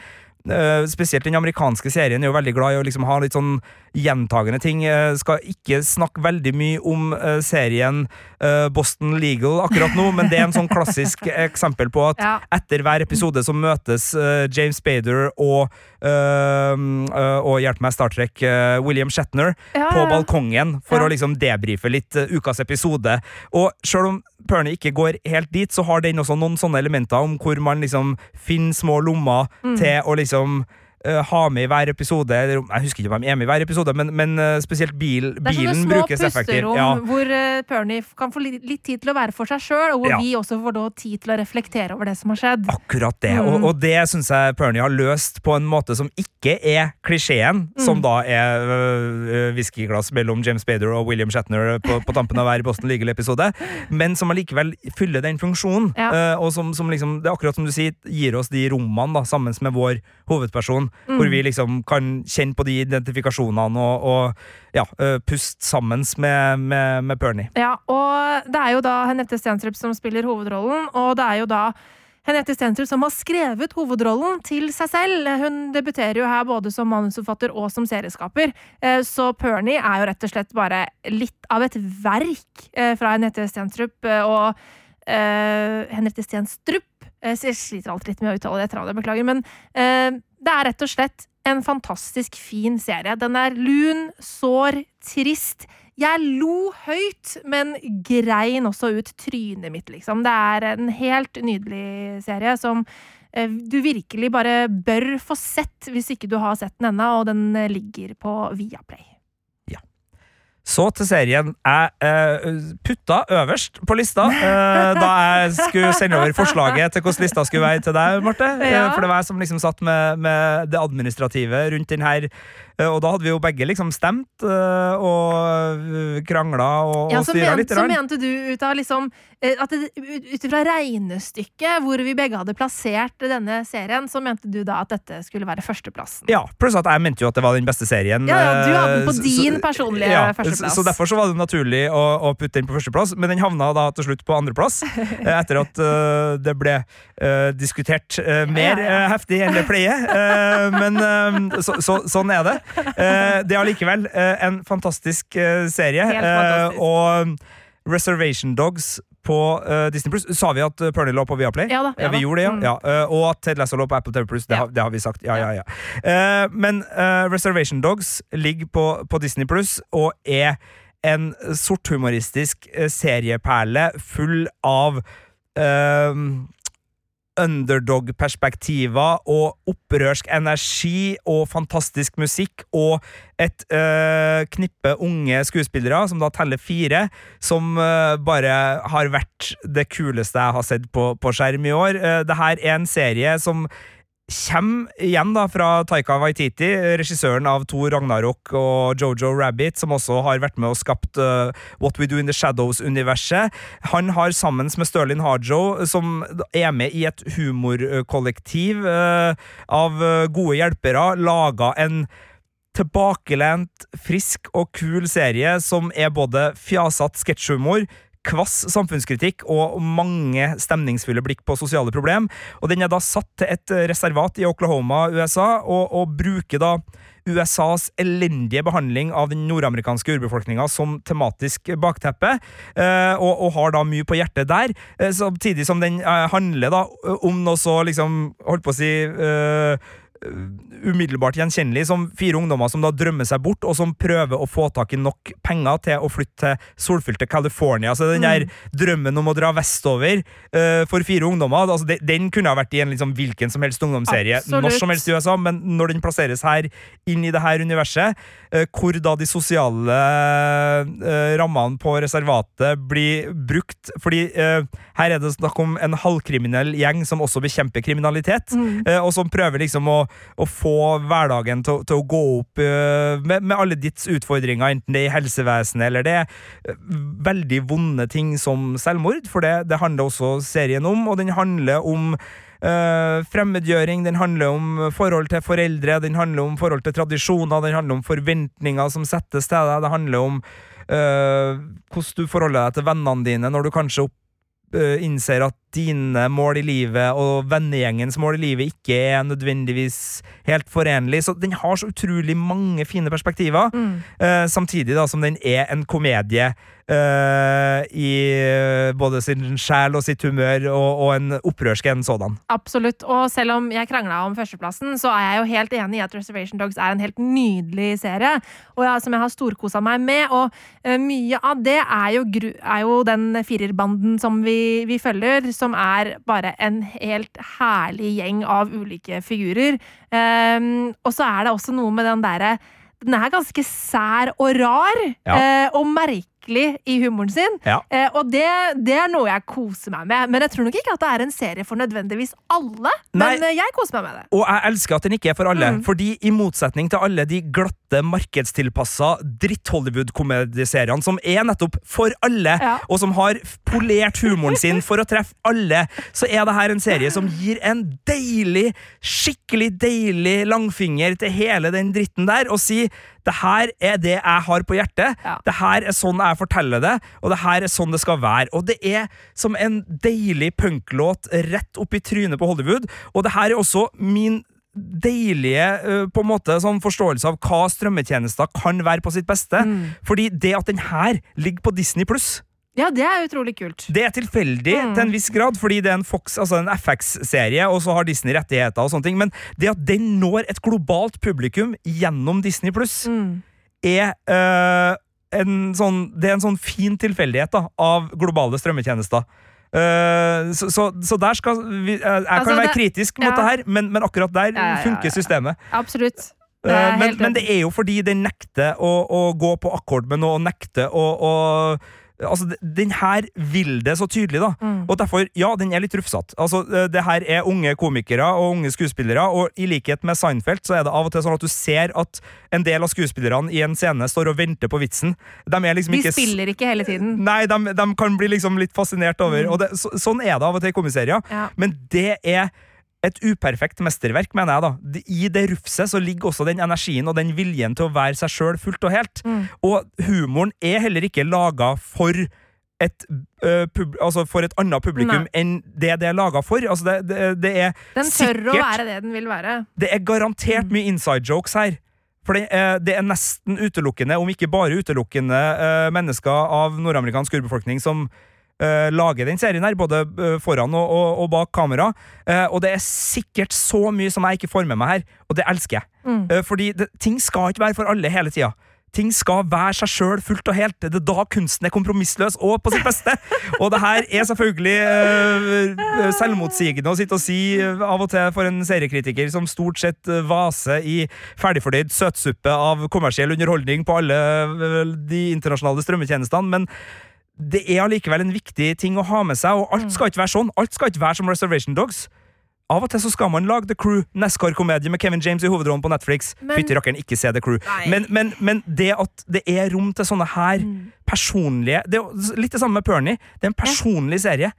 Spesielt den amerikanske serien er jo veldig glad i å liksom ha litt sånn gjentagende ting. Eh, skal ikke snakke veldig mye om eh, serien eh, Boston Legal akkurat nå, men det er en sånn klassisk eksempel på at Ja. etter hver episode så møtes eh, James Spader og eh, eh, og hjelp meg, Star Trek, eh, William Shatner Ja, på balkongen for Ja. å liksom debrife litt eh, ukas episode. Og sjøl om Pernie ikke går helt dit, så har den også noen sånne elementer om hvor man liksom finner små lommer Mm. til å liksom som eh, ha med i hver episode. Eller, jeg husker ikke hvem er med i hver episode, men, men eh, spesielt bil, Det er sånne små pusterom Ja. hvor uh, Pernie kan få litt, litt tid til å være for seg sjøl, og hvor Ja. vi også får da tid til å reflektere over det som har skjedd. Akkurat det, Mm. og, og det syns jeg Pernie har løst på en måte som ikke er klisjeen, Mm. som da er øh, whiskyglass mellom James Bader og William Shatner på, på tampen av hver Boston Legal-episode, men som allikevel fyller den funksjonen. Ja. uh, og som, som liksom, det er akkurat som du sier, gir oss de rommene da, sammen med vår hovedperson, Mm. hvor vi liksom kan kjenne på de identifikasjonene og, og ja, puste sammen med, med, med Pernie. Ja, og det er jo da Henriette Stenstrup som spiller hovedrollen, og det er jo da Henriette Stenstrup som har skrevet hovedrollen til seg selv. Hun debuterer jo her både som manusforfatter og som serieskaper, Eh, så Pernie er jo rett og slett bare litt av et verk eh, fra Henriette Stenstrup, eh, og uh, Henriette Stenstrup så Jeg sliter alltid litt med å uttale det jeg beklager, men eh, det er rett og slett en fantastisk fin serie. Den er lun, sår, trist. Jeg lo høyt, men grein også ut trynet mitt, liksom. Det er en helt nydelig serie som eh, du virkelig bare bør få sett hvis ikke du har sett den ennå, og den eh, ligger på Viaplay. Så til serien jeg eh, putta øverst på lista eh, da jeg skulle sende over forslaget til hvordan lista skulle være til deg, Marte. Eh, Ja. for det var jeg som liksom satt med, med det administrative rundt den her. Eh, og da hadde vi jo begge liksom stemt eh, og krangla og, Ja, og styra litt. så mente du ut av liksom eh, at ut ifra regnestykket hvor vi begge hadde plassert denne serien, så mente du da at dette skulle være førsteplassen. Ja, pluss at jeg mente jo at det var den beste serien. Ja, ja, du hadde den på eh, din så- personlige ja, førsteplass. Så, så derfor så var det naturlig å, å putte den på førsteplass, men den havna da til slutt på andreplass. eh, etter at uh, det ble uh, diskutert uh, mer eh, heftig enn det pleier. Eh, men eh, så, så, sånn er det. Eh, det er allikevel eh, en fantastisk eh, serie. Helt fantastisk. og Reservation Dogs på uh, Disney Plus. Sa vi at uh, Pernie lå på Viaplay? Ja da, ja Ja, vi da. gjorde det, ja. Mm. ja. Uh, og at Ted Lasso lå på Apple TV Plus. Det, det har vi sagt. Ja, ja, ja. Men Reservation Dogs ligger på, på Disney Plus og er en sorthumoristisk serieperle full av underdog-perspektiver og opprørsk energi og fantastisk musikk og et øh, knippe unge skuespillere, som da teller fire, som øh, bare har vært det kuleste jeg har sett på, på skjerm i år. Uh, det her er en serie som Kjem igjen da fra Taika Waititi, regissøren av Thor Ragnarok og Jojo Rabbit, som også har vært med og skapt uh, What We Do In The Shadows-universet. Han har sammen med Sterling Harjo, som er med i et humorkollektiv uh, av eh, gode hjelpere, laga en tilbakelent, frisk og kul serie som er både fjasete sketsjhumor, kvass samfunnskritikk og mange stemningsfulle blikk på sosiale problem. Og den er da satt til et reservat i Oklahoma, USA, og, og bruker da USAs elendige behandling av den nordamerikanske urbefolkninga som tematisk bakteppe, eh, og, og har da mye på hjertet der, eh, samtidig som den eh, handler da om noe så liksom, holdt på å si umiddelbart gjenkjennelig som fire ungdommer som da drømmer seg bort, og som prøver å få tak i nok penger til å flytte til solfylte California. Så den der drømmen om å dra vestover uh, for fire ungdommer, altså de, den kunne ha vært i en liksom hvilken som helst ungdomsserie Absolutt. når som helst i USA, men når den plasseres her inn i det her universet, uh, hvor da de sosiale uh, rammene på reservatet blir brukt, fordi her er det snakk om en halvkriminell gjeng som også bekjemper kriminalitet, Mm. og som prøver liksom å, å få hverdagen til, til å gå opp eh, med, med alle ditts utfordringer, enten det er i helsevesenet eller det er eh, veldig vonde ting som selvmord, for det, det handler også serien om, og den handler om Uh, fremmedgjøring, den handler om forhold til foreldre, den handler om forhold til tradisjoner, den handler om forventninger som settes til deg, det handler om uh, hvordan du forholder deg til vennene dine når du kanskje opp innser at dine mål i livet og vennegjengens mål i livet ikke er nødvendigvis helt forenlig. Så den har så utrolig mange fine perspektiver, mm. samtidig da som den er en komedie eh, i både sin sjel og sitt humør, og, og en opprørsk en sådan. Absolutt. Og selv om jeg krangla om førsteplassen, så er jeg jo helt enig i at Reservation Dogs er en helt nydelig serie, ja, som jeg har storkosa meg med. Og uh, mye av det er jo, er jo den firerbanden som vi, vi følger, som er bare en helt herlig gjeng av ulike figurer. Um, og så er det også noe med den derre Den er ganske sær og rar, Ja. eh, og merkelig i humoren sin. Ja. Eh, og det, det er noe jeg koser meg med. Men jeg tror nok ikke at det er en serie for nødvendigvis alle. Men Nei. Men jeg koser meg med det. Og jeg elsker at den ikke er for alle, Mm. fordi i motsetning til alle de glatte, markedstilpassa dritt-Hollywood-komediseriene som er nettopp for alle, Ja. og som har polert humoren sin for å treffe alle, så er det her en serie som gir en deilig, skikkelig deilig langfinger til hele den dritten der, og sier det her er det jeg har på hjertet. Ja. Det her er sånn jeg forteller det, og det her er sånn det skal være. Og det er som en deilig punklåt rett opp i trynet på Hollywood, og det her er også min deilige øh, på en måte sånn forståelse av hva strømmetjenester kan være på sitt beste. Fordi det at den her ligger på Disney pluss, Ja, det er utrolig kult. det er tilfeldig Mm. til en viss grad, fordi det er en Fox, altså en FX-serie, og så har Disney rettigheter og sånne ting, men det at den når et globalt publikum gjennom Disney pluss, Mm. er øh, en sånn Det er en sånn fin tilfeldighet da, av globale strømmetjenester. Uh, så, so, so, so der skal vi, øh, Jeg Altså, kan være det- kritisk mot ja. det her, men, men akkurat der Ja, ja, funker systemet. Absolutt. Det Eh, er men, men det er jo fordi den nekter å, å gå på akkord med noe, og nekter å, å Altså, den her vil det så tydelig, da. Mm. Og derfor, ja, den er litt rufsete. Altså, eh, det her er unge komikere og unge skuespillere, og i likhet med Seinfeld så er det av og til sånn at du ser at en del av skuespillerne i en scene står og venter på vitsen. De er liksom ikke De spiller ikke hele tiden. Nei, de, de kan bli liksom litt fascinert over Og det, så, Sånn er det av og til i komiserier. Ja. Men det er et uperfekt mesterverk, mener jeg. da I det rufset så ligger også den energien og den viljen til å være seg sjøl fullt og helt. Mm. Og humoren er heller ikke laga for et, øh, pub, altså for et annet publikum Nei. enn det det er laga for. Altså det, det, det er Den tør å være det den vil være. det er Mm. garantert mye inside jokes her. For det, det er nesten utelukkende, om ikke bare utelukkende, eh, mennesker av nordamerikansk urbefolkning som eh, lager den serien her, både eh, foran og, og, og bak kamera. Uh, og det er sikkert så mye som jeg ikke får med meg her, og det elsker jeg. Mm. Uh, fordi det, ting skal ikke være for alle hele tida. Ting skal være seg sjøl fullt og helt. Det er da kunsten er kompromissløs og på sitt beste. Og det her er selvfølgelig uh, selvmotsigende å sitte og si uh, av og til for en seriekritiker som stort sett uh, vaser i ferdigfordøyd søtsuppe av kommersiell underholdning på alle de internasjonale strømmetjenestene. men det er allikevel en viktig ting å ha med seg, og alt skal ikke være sånn. Alt skal ikke være som Reservation Dogs. Av og til så skal man lage The Crew, NASCAR-komedie med Kevin James i hovedrollen på Netflix. Fytti rakkeren, ikke se The Crew. Men, men, men det at det er rom til sånne her Mm. personlige Det er litt det samme med Pernie. Det er en personlig serie.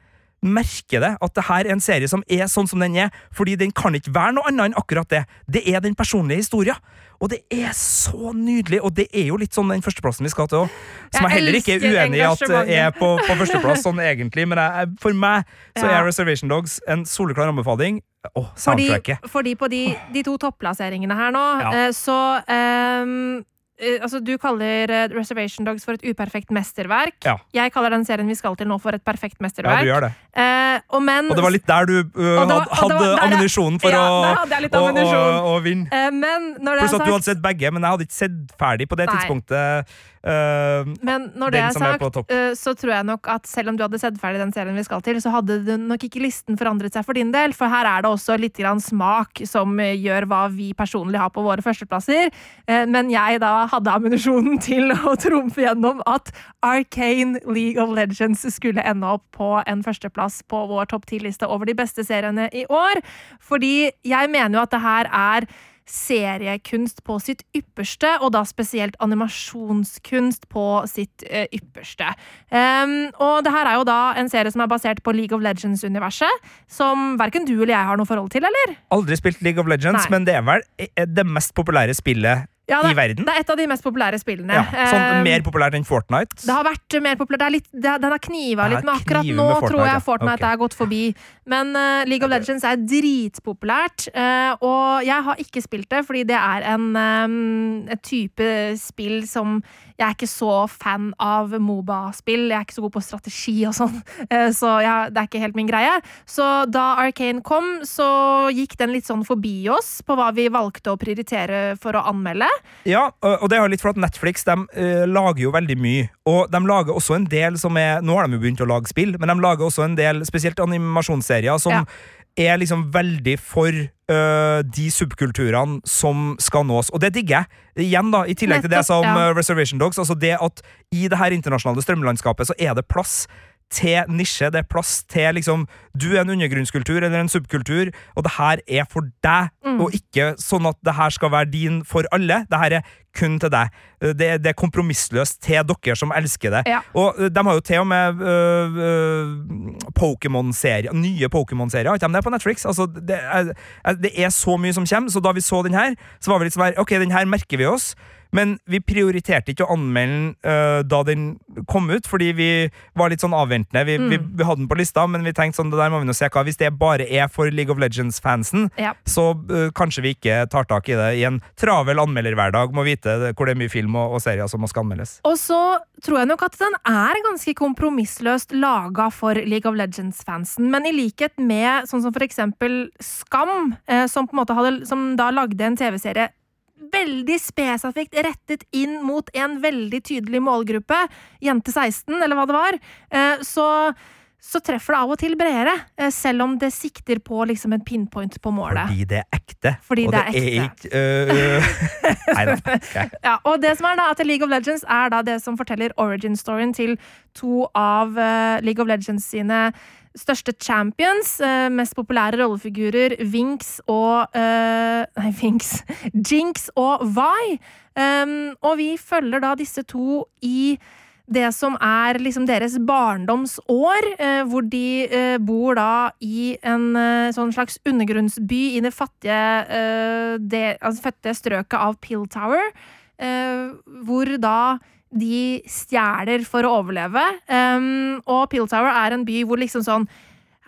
Merker det at det her er en serie som er sånn som den er, fordi den kan ikke være noe annet enn akkurat det. Det er den personlige historia. Og det er så nydelig, og det er jo litt sånn den førsteplassen vi skal til òg. Som jeg, Jeg heller ikke er uenig i at er på, på førsteplass, sånn egentlig, men jeg, for meg så er Reservation Dogs en soleklar anbefaling. Å, Fordi, fordi på de, de to topplasseringene her nå, Ja. eh, så eh, Altså, du kaller eh, Reservation Dogs for et uperfekt mesterverk. Ja. Jeg kaller den serien vi skal til nå, for et perfekt Ja, mesterverk. du gjør det. Eh, og, men, Og det var litt der du uh, var- hadde, der ammunisjonen for Ja, å, å, å, å vinne. eh, men når det Pluss at du hadde sett begge, men jeg hadde ikke sett ferdig på det Nei. tidspunktet. Uh, Men når det er sagt, er eh, så tror jeg nok at selv om du hadde sett ferdig den serien vi skal til, så hadde nok ikke listen forandret seg for din del, for her er det også litt grann smak som eh, gjør hva vi personlig har på våre førsteplasser. Men jeg da hadde ammunisjonen til å trumfe gjennom at Arcane League of Legends skulle ende opp på en førsteplass på vår topp ti-liste over de beste seriene i år. Fordi jeg mener jo at det her er seriekunst på sitt ypperste, og da spesielt animasjonskunst på sitt eh, ypperste. Um, og det her er jo da en serie som er basert på League of Legends-universet, som verken du eller jeg har noe forhold til, eller? aldri spilt League of Legends, Nei. men det er vel eh, det mest populære spillet Ja, det, i verden. det er et av de mest populære spillene. Ja, sånn Eh, Mer populært enn Fortnite. Det har vært mer populært. Det er litt, det, den har kniva litt, men akkurat nå med Fortnite, tror jeg. Fortnite Ok. er gått forbi. Men uh, League of Legends er dritpopulært, uh, og jeg har ikke spilt det fordi det er en um, et type spill som Jeg er ikke så fan av Moba-spill. Jeg er ikke så god på strategi og sånn, eh, så ja, det er ikke helt min greie. Så da Arcane kom, så gikk den litt sånn forbi oss på hva vi valgte å prioritere for å anmelde. Ja, og det er jo litt for at Netflix de, uh, lager jo veldig mye. Og de lager også en del som er Nå har de jo begynt å lage spill, men de lager også en del spesielt animasjonsserier som Ja. Er liksom veldig for uh, de subkulturene som skal nås. Og det digger jeg. Igjen, da, i tillegg til det som ja. Reservation Dogs, altså det at i det her internasjonale strømlandskapet så er det plass til nisje, det er plass til liksom Du er en undergrunnskultur eller en subkultur, og det her er for deg, Mm. og ikke sånn at det her skal være din for alle. Det her er kun til deg. Eh, Det, det er kompromissløst til dere som elsker det. Ja. Og eh, de har jo til og med øh, øh, Pokémon-serier, nye Pokémon-serier. Har ikke de det på Netflix? Altså, det, er, er- det er så mye som kommer, så da vi så den her, så var vi litt sånn her Ok, den her merker vi oss. Men vi prioriterte ikke å anmelde den uh, da den kom ut, fordi vi var litt sånn avventende. Vi, vi, vi hadde den på lista, men vi tenkte sånn, det der må vi nå se hva. Hvis det bare er for League of Legends-fansen, Ja. så uh, kanskje vi ikke tar tak i det i en travel anmelderhverdag. Må vite hvor det er mye film og, og serier som skal anmeldes. Og så tror jeg nok at den er ganske kompromissløst laga for League of Legends-fansen. Men i likhet med sånn som for eksempel Skam, eh, som på en måte hadde, som da lagde en TV-serie veldig spesifikt rettet inn mot en veldig tydelig målgruppe, jente 16, eller hva det var, eh, så så treffer det av og til bredere, eh, selv om det sikter på liksom en pinpoint på målet. Fordi det er ekte. Fordi og det er ikke øh, Nei da. Ja, og det som er da, at League of Legends er da det som forteller origin-storyen til to av eh, League of Legends sine største champions, eh, mest populære rollefigurer, Vinks og uh, Nei, Vinks. Jinx og Vi. Um, og vi følger da disse to i det som er liksom deres barndomsår, eh, hvor de eh, bor da i en sånn slags undergrunnsby i det fattige, det, altså fattige strøket av Pill Tower, hvor da de stjeler for å overleve. Um, og Pilltower er en by hvor liksom sånn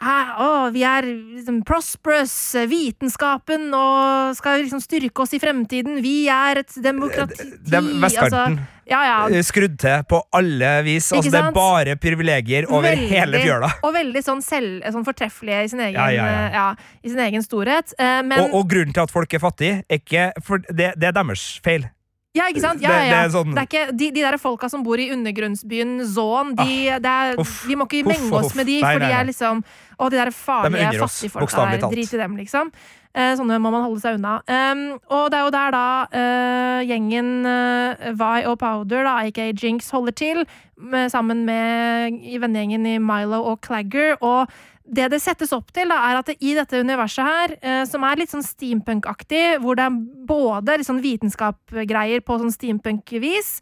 å, vi er liksom prosperous, eh, vitenskapen, og skal liksom styrke oss i fremtiden. Vi er et demokrati. Det er vestkanten. Altså, ja, ja. Eh, Skrudd til på alle vis. Altså, det er bare privilegier over Veldig- hele fjøla. Og veldig sånn, selv, sånn fortreffelige i sin egen, Ja, eh, i sin egen storhet. Eh, Men, Og, og grunnen til at folk er fattige, er ikke for det, det er deres feil. Ja, ikke sant? Ja, ja, ja. det er sånn- Det er ikke, de, de der folka som bor i undergrunnsbyen Zon, de, er, uff. vi må ikke Uff, menge oss med de, Nei, for de er liksom Å, de der farlige, de oss, fattige folka der. Drit i dem, liksom. Eh, sånne må man holde seg unna. Um, og det er jo der da uh, gjengen uh, Vi og Powder, da, aka Jinx, holder til, med, sammen med i vennegjengen i Milo og Clagger. Og det det settes opp til, da, er at det, i dette universet her, eh, som er litt sånn steampunk-aktig, hvor det er både liksom sånn på sånn steampunk-vis,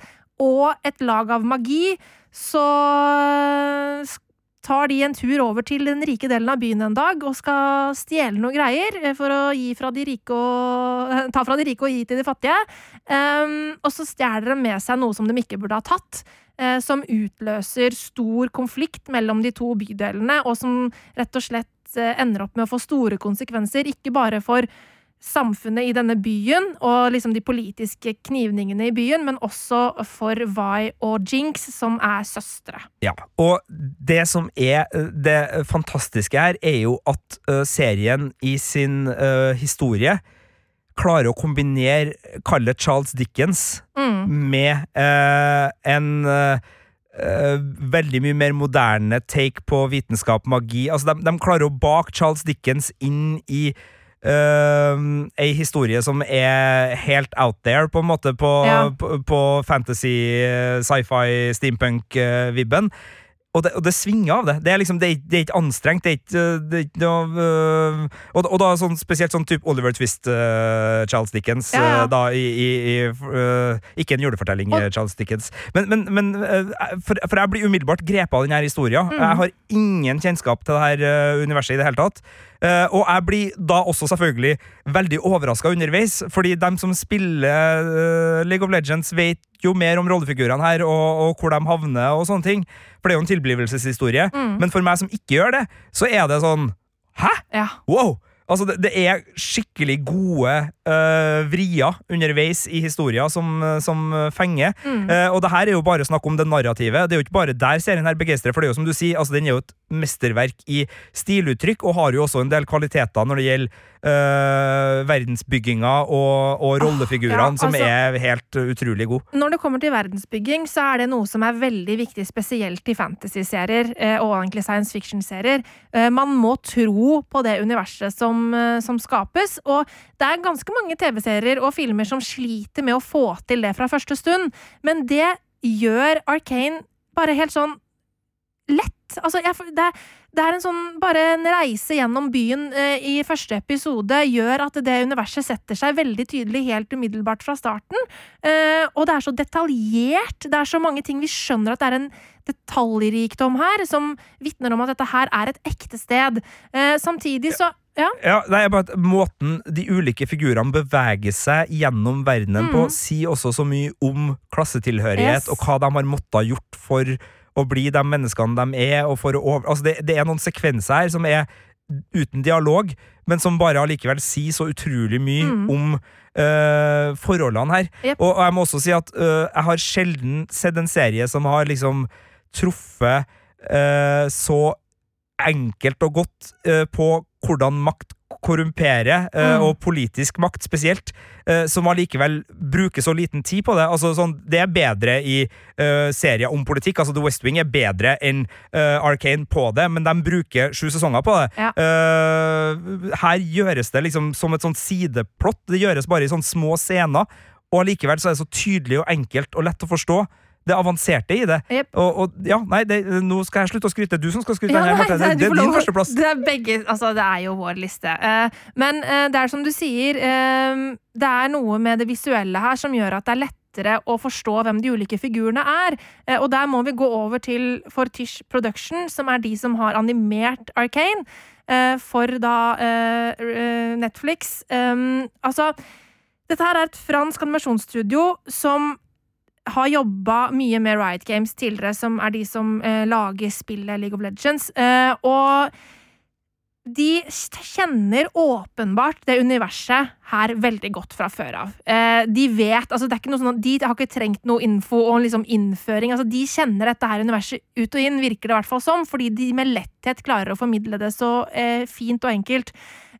og et lag av magi, så tar de en tur over til den rike delen av byen en dag og skal stjele noen greier eh, for å gi fra de rike og, ta fra de rike og gi til de fattige. Um, og så stjeler de med seg noe som de ikke burde ha tatt. Eh, som utløser stor konflikt mellom de to bydelene, og som rett og slett eh, ender opp med å få store konsekvenser. Ikke bare for samfunnet i denne byen og liksom de politiske knivningene i byen, men også for Vi og Jinx, som er søstre. Ja, og det som er eh, det fantastiske her, er jo at uh, serien i sin uh, historie klarer å kombinere, kalle Charles Dickens, Mm. med eh, en eh, eh, veldig mye mer moderne take på vitenskap magi. Altså, de, de klarer å bake Charles Dickens inn i uh, ei historie som er helt out there, på en måte, på, Ja. på, på fantasy, eh, sci-fi, steampunk-vibben. Og det, og det svinger av det. Det er liksom, det er, det er ikke anstrengt. Det er ikke, det er ikke noe øh, og, og da sånn, spesielt sånn type Oliver Twist, øh, Charles Dickens. Ja, ja. øh, da i, i, i øh, Ikke en julefortelling, Og- øh, Charles Dickens. Men, men, men øh, for, for jeg blir umiddelbart grepet av denne historien. Mm. Jeg har ingen kjennskap til det her øh, universet i det hele tatt. Eh, og jeg blir da også selvfølgelig veldig overraska underveis, fordi dem som spiller eh, League of Legends, vet jo mer om rollefigurene her, og, og hvor de havner, og sånne ting. For det er jo en tilblivelseshistorie. Men for meg som ikke gjør det, så er det sånn Hæ? Ja. Wow! Altså, det, det er skikkelig gode uh, vrier underveis i historien som, som fenger. Eh, og det her er jo bare snakk om det narrativet. Det er jo ikke bare der serien her begeistrer, for det er jo som du sier, altså, den er jo et mesterverk i stiluttrykk, og har jo også en del kvaliteter når det gjelder øh, verdensbygginga og, og rollefigurene, ja, altså, som er helt utrolig gode. Når det kommer til verdensbygging, så er det noe som er veldig viktig, spesielt i fantasy-serier eh, og egentlig science fiction-serier. Eh, Man må tro på det universet som, eh, som skapes, og det er ganske mange TV-serier og filmer som sliter med å få til det fra første stund, men det gjør Arkane bare helt sånn lett. Altså, jeg, det, det er en sånn Bare en reise gjennom byen eh, i første episode gjør at det universet setter seg veldig tydelig helt umiddelbart fra starten. Eh, og det er så detaljert. Det er så mange ting vi skjønner at det er en detaljrikdom her, som vitner om at dette her er et ekte sted. Eh, samtidig så Ja. Ja, det er bare Måten de ulike figurene beveger seg gjennom verdenen på, sier også så mye om klassetilhørighet Yes. og hva de har måttet gjort for å bli de menneskene de er. Over... altså det, det er noen sekvenser her som er uten dialog, men som bare allikevel sier så utrolig mye om uh, forholdene her. Yep. Og, og jeg må også si at uh, jeg har sjelden sett en serie som har liksom truffet uh, så enkelt og godt på hvordan makt korrumperer, eh, Mm. og politisk makt spesielt, eh, som allikevel bruker så liten tid på det. Altså, sånn, det er bedre i uh, serier om politikk. Altså, The West Wing er bedre enn uh, Arcane på det, men de bruker sju sesonger på det. Ja. Uh, her gjøres det liksom som et sånt sideplott. Det gjøres bare i sånne små scener, og allikevel så er det så tydelig og enkelt og lett å forstå. Det avanserte i det. Yep. Og, og ja, nei, det, nå skal jeg slutte å skryte. Det du som skal skryte. Ja, nei, nei, nei, det, er din førsteplass. Det er begge Altså, det er jo vår liste. Uh, men uh, det er som du sier, uh, det er noe med det visuelle her som gjør at det er lettere å forstå hvem de ulike figurene er. Og der må vi gå over til Fortish Production, som er de som har animert Arcane for da Netflix. Altså, dette her er et fransk animasjonsstudio som har jobba mye med Riot Games tidligere, som er de som eh, lager spillet League of Legends. Eh, og de kjenner åpenbart det universet her veldig godt fra før av. Eh, de vet altså det er ikke noe sånn at De har ikke trengt noe info og liksom innføring. altså De kjenner dette her universet ut og inn, virker det i hvert fall som, fordi de med letthet klarer å formidle det så eh, fint og enkelt.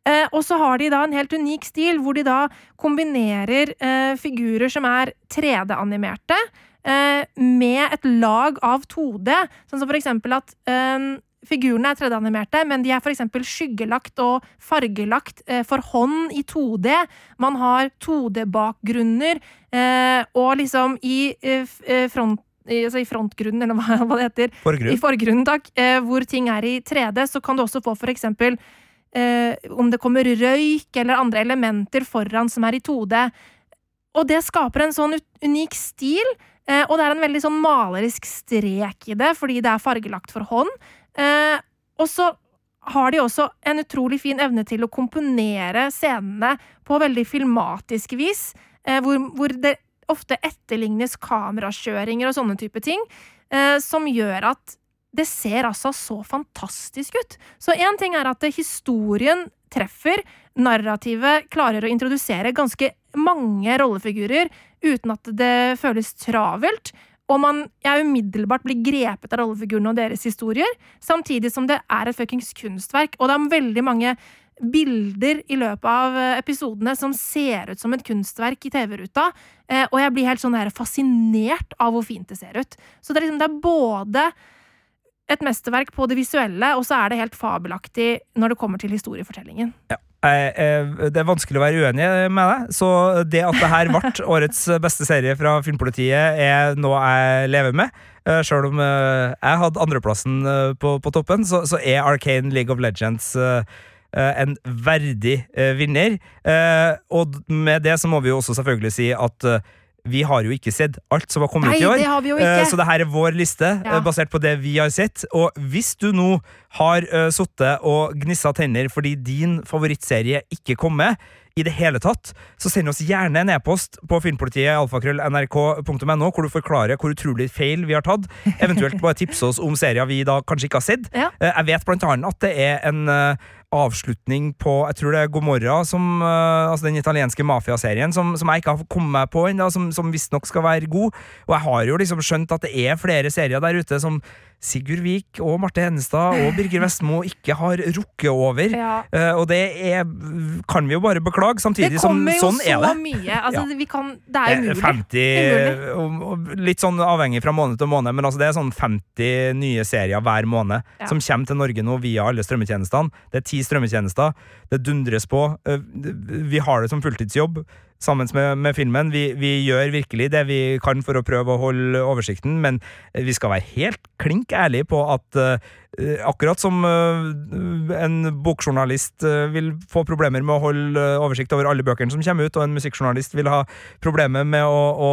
Eh, og så har de da en helt unik stil, hvor de da kombinerer eh, figurer som er 3D-animerte, eh, med et lag av 2D. Sånn som for eksempel at eh, figurene er 3D-animerte, men de er for eksempel skyggelagt og fargelagt eh, for hånd i 2D. Man har 2D-bakgrunner, eh, og liksom i front i- Altså i frontgrunnen, eller hva, det heter. Forgrunn. I forgrunnen, takk. Eh, hvor ting er i 3D, så kan du også få for eksempel eh, om det kommer røyk eller andre elementer foran som er i 2D. Og det skaper en sånn unik stil, eh, og det er en veldig sånn malerisk strek i det, fordi det er fargelagt for hånd. Eh, og så har de også en utrolig fin evne til å komponere scenene på veldig filmatisk vis, eh, hvor, hvor det ofte etterlignes kamerakjøringer og sånne type ting, eh, som gjør at det ser altså så fantastisk ut. Så én ting er at historien treffer, narrativet klarer å introdusere ganske mange rollefigurer uten at det føles travelt, og man jeg umiddelbart blir grepet av rollefigurene og deres historier, samtidig som det er et fuckings kunstverk, og det er veldig mange bilder i løpet av eh, episodene som ser ut som et kunstverk i TV-ruta, eh, og jeg blir helt sånn fascinert av hvor fint det ser ut. Så det er liksom, det er både et mesterverk på det visuelle, og så er det helt fabelaktig når det kommer til historiefortellingen. Jeg- jeg- Det er vanskelig å være uenig med deg, så det at det her ble årets beste serie fra Filmpolitiet, er noe jeg lever med. Sjøl Selv om eh, jeg hadde andreplassen eh, på, på toppen, så, så er Arcane League of Legends eh, eh, en verdig eh, vinner. Eh, Og med det så må vi jo også selvfølgelig si at eh, vi har jo ikke sett alt som har kommet Nei, ut i år. det har vi jo ikke. Eh, Så det her er vår liste, Ja. eh, basert på det vi har sett. Og hvis du nå har uh, sittet og gnissa tenner fordi din favorittserie ikke kom med, i det hele tatt, så send oss gjerne en e-post på filmpolitiet alfakrøll.nrk.no, hvor du forklarer hvor utrolig feil vi har tatt. Eventuelt bare tipse oss om serier vi da kanskje ikke har sett. Ja. Eh, Jeg vet blant annet at det er en eh, avslutning på Jeg tror det er Gomorra, som, uh, altså den italienske mafiaserien, som, som jeg ikke har kommet meg på ennå, som, som visstnok skal være god. Og jeg har jo liksom skjønt at det er flere serier der ute som Sigurd Vik og Marte Henestad og Birger Vestmo ikke har rukket over. Ja. Uh, og det er, kan vi jo bare beklage, samtidig Det som kommer jo sånn så er det. mye. Altså, Ja. vi kan, det er Eh, umulig. 50 og- og Litt sånn avhengig fra måned til måned, men altså det er sånn 50 nye serier hver måned Ja. som kommer til Norge nå via alle strømmetjenestene. Det er ti strømmetjenester. Det dundres på. Eh, Vi har det som fulltidsjobb sammen med, med filmen. Vi, vi gjør virkelig det vi kan for å prøve å holde oversikten, men vi skal være helt klink ærlige på at uh, akkurat som uh, en bokjournalist uh, vil få problemer med å holde eh, oversikt over alle bøkene som kommer ut, og en musikkjournalist vil ha problemer med å, å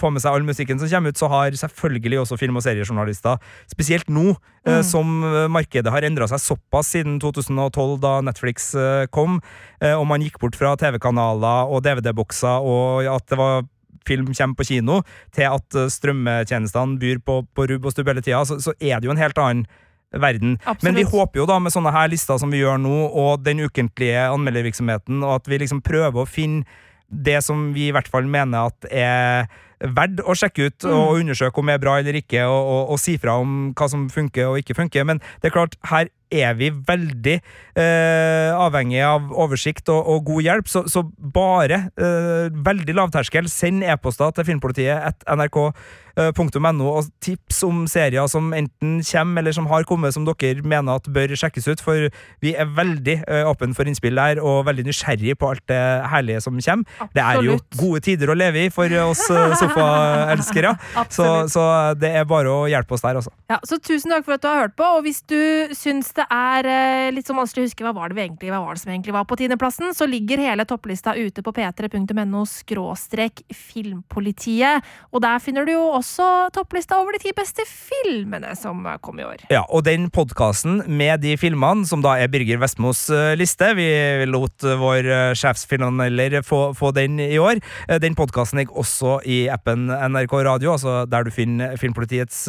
få med seg all musikken som kommer ut, så har selvfølgelig også film- og seriejournalister, spesielt nå eh, Mm. som eh, markedet har endra seg såpass siden 2012, da Netflix eh, kom, eh, og man gikk bort fra TV-kanaler og DVD-bokser, og at det var film kommer på kino, til at eh, strømmetjenestene byr på, på rubb og stubb hele tida, så, så er det jo en helt annen verden. Men vi håper jo da med sånne her lister som vi gjør nå, og den ukentlige anmeldervirksomheten, og at vi liksom prøver å finne det som vi i hvert fall mener at er verdt å sjekke ut og undersøke om er bra eller ikke, og, og, og si fra om hva som funker og ikke funker. Men det er klart, her er vi veldig eh, avhengig av oversikt og, og god hjelp, så, så bare eh, veldig lavterskel. Send e-poster til filmpolitiet at nrk.no og tips om serier som enten kommer eller som har kommet som dere mener at bør sjekkes ut, for vi er veldig eh, åpne for innspill der og veldig nysgjerrig på alt det herlige som kommer. Det er jo gode tider å leve i for oss eh, sofaelskere, så, så det er bare å hjelpe oss der, altså. Ja, så tusen takk for at du har hørt på, og hvis du syns det er eh, litt sånn vanskelig å huske hva var det vi egentlig, hva var det som egentlig var på tiendeplassen, så ligger hele topplista ute på p3.no skråstrek filmpolitiet, og der finner du jo også topplista over de ti beste filmene som kom i år. Ja, og den podkasten med de filmene, som da er Birger Vestmos eh, liste Vi lot eh, vår sjefsfinaler få, få den i år. Eh, den podkasten ligger også i appen NRK Radio, altså der du finner Filmpolitiets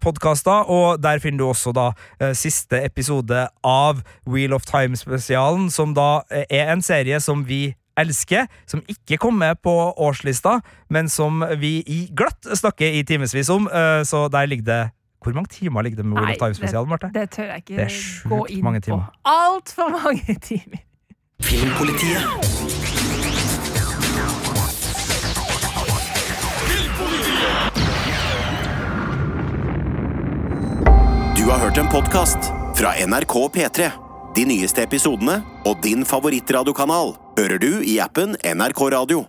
podkaster. Og der finner du også da eh, siste episode av Wheel of Time-spesialen, som da eh, er en serie som vi elsker, som ikke kom med på årslista, men som vi i glatt snakker i timevis om. eh, Så der ligger det Hvor mange timer ligger det med Wheel Nei, of Time-spesialen, Marte? Det tør jeg ikke Det er gå inn mange på. timer. Altfor mange timer. Filmpolitiet. Du har hørt en podkast fra NRK P3. De nyeste episodene og din favorittradiokanal hører du i appen NRK Radio.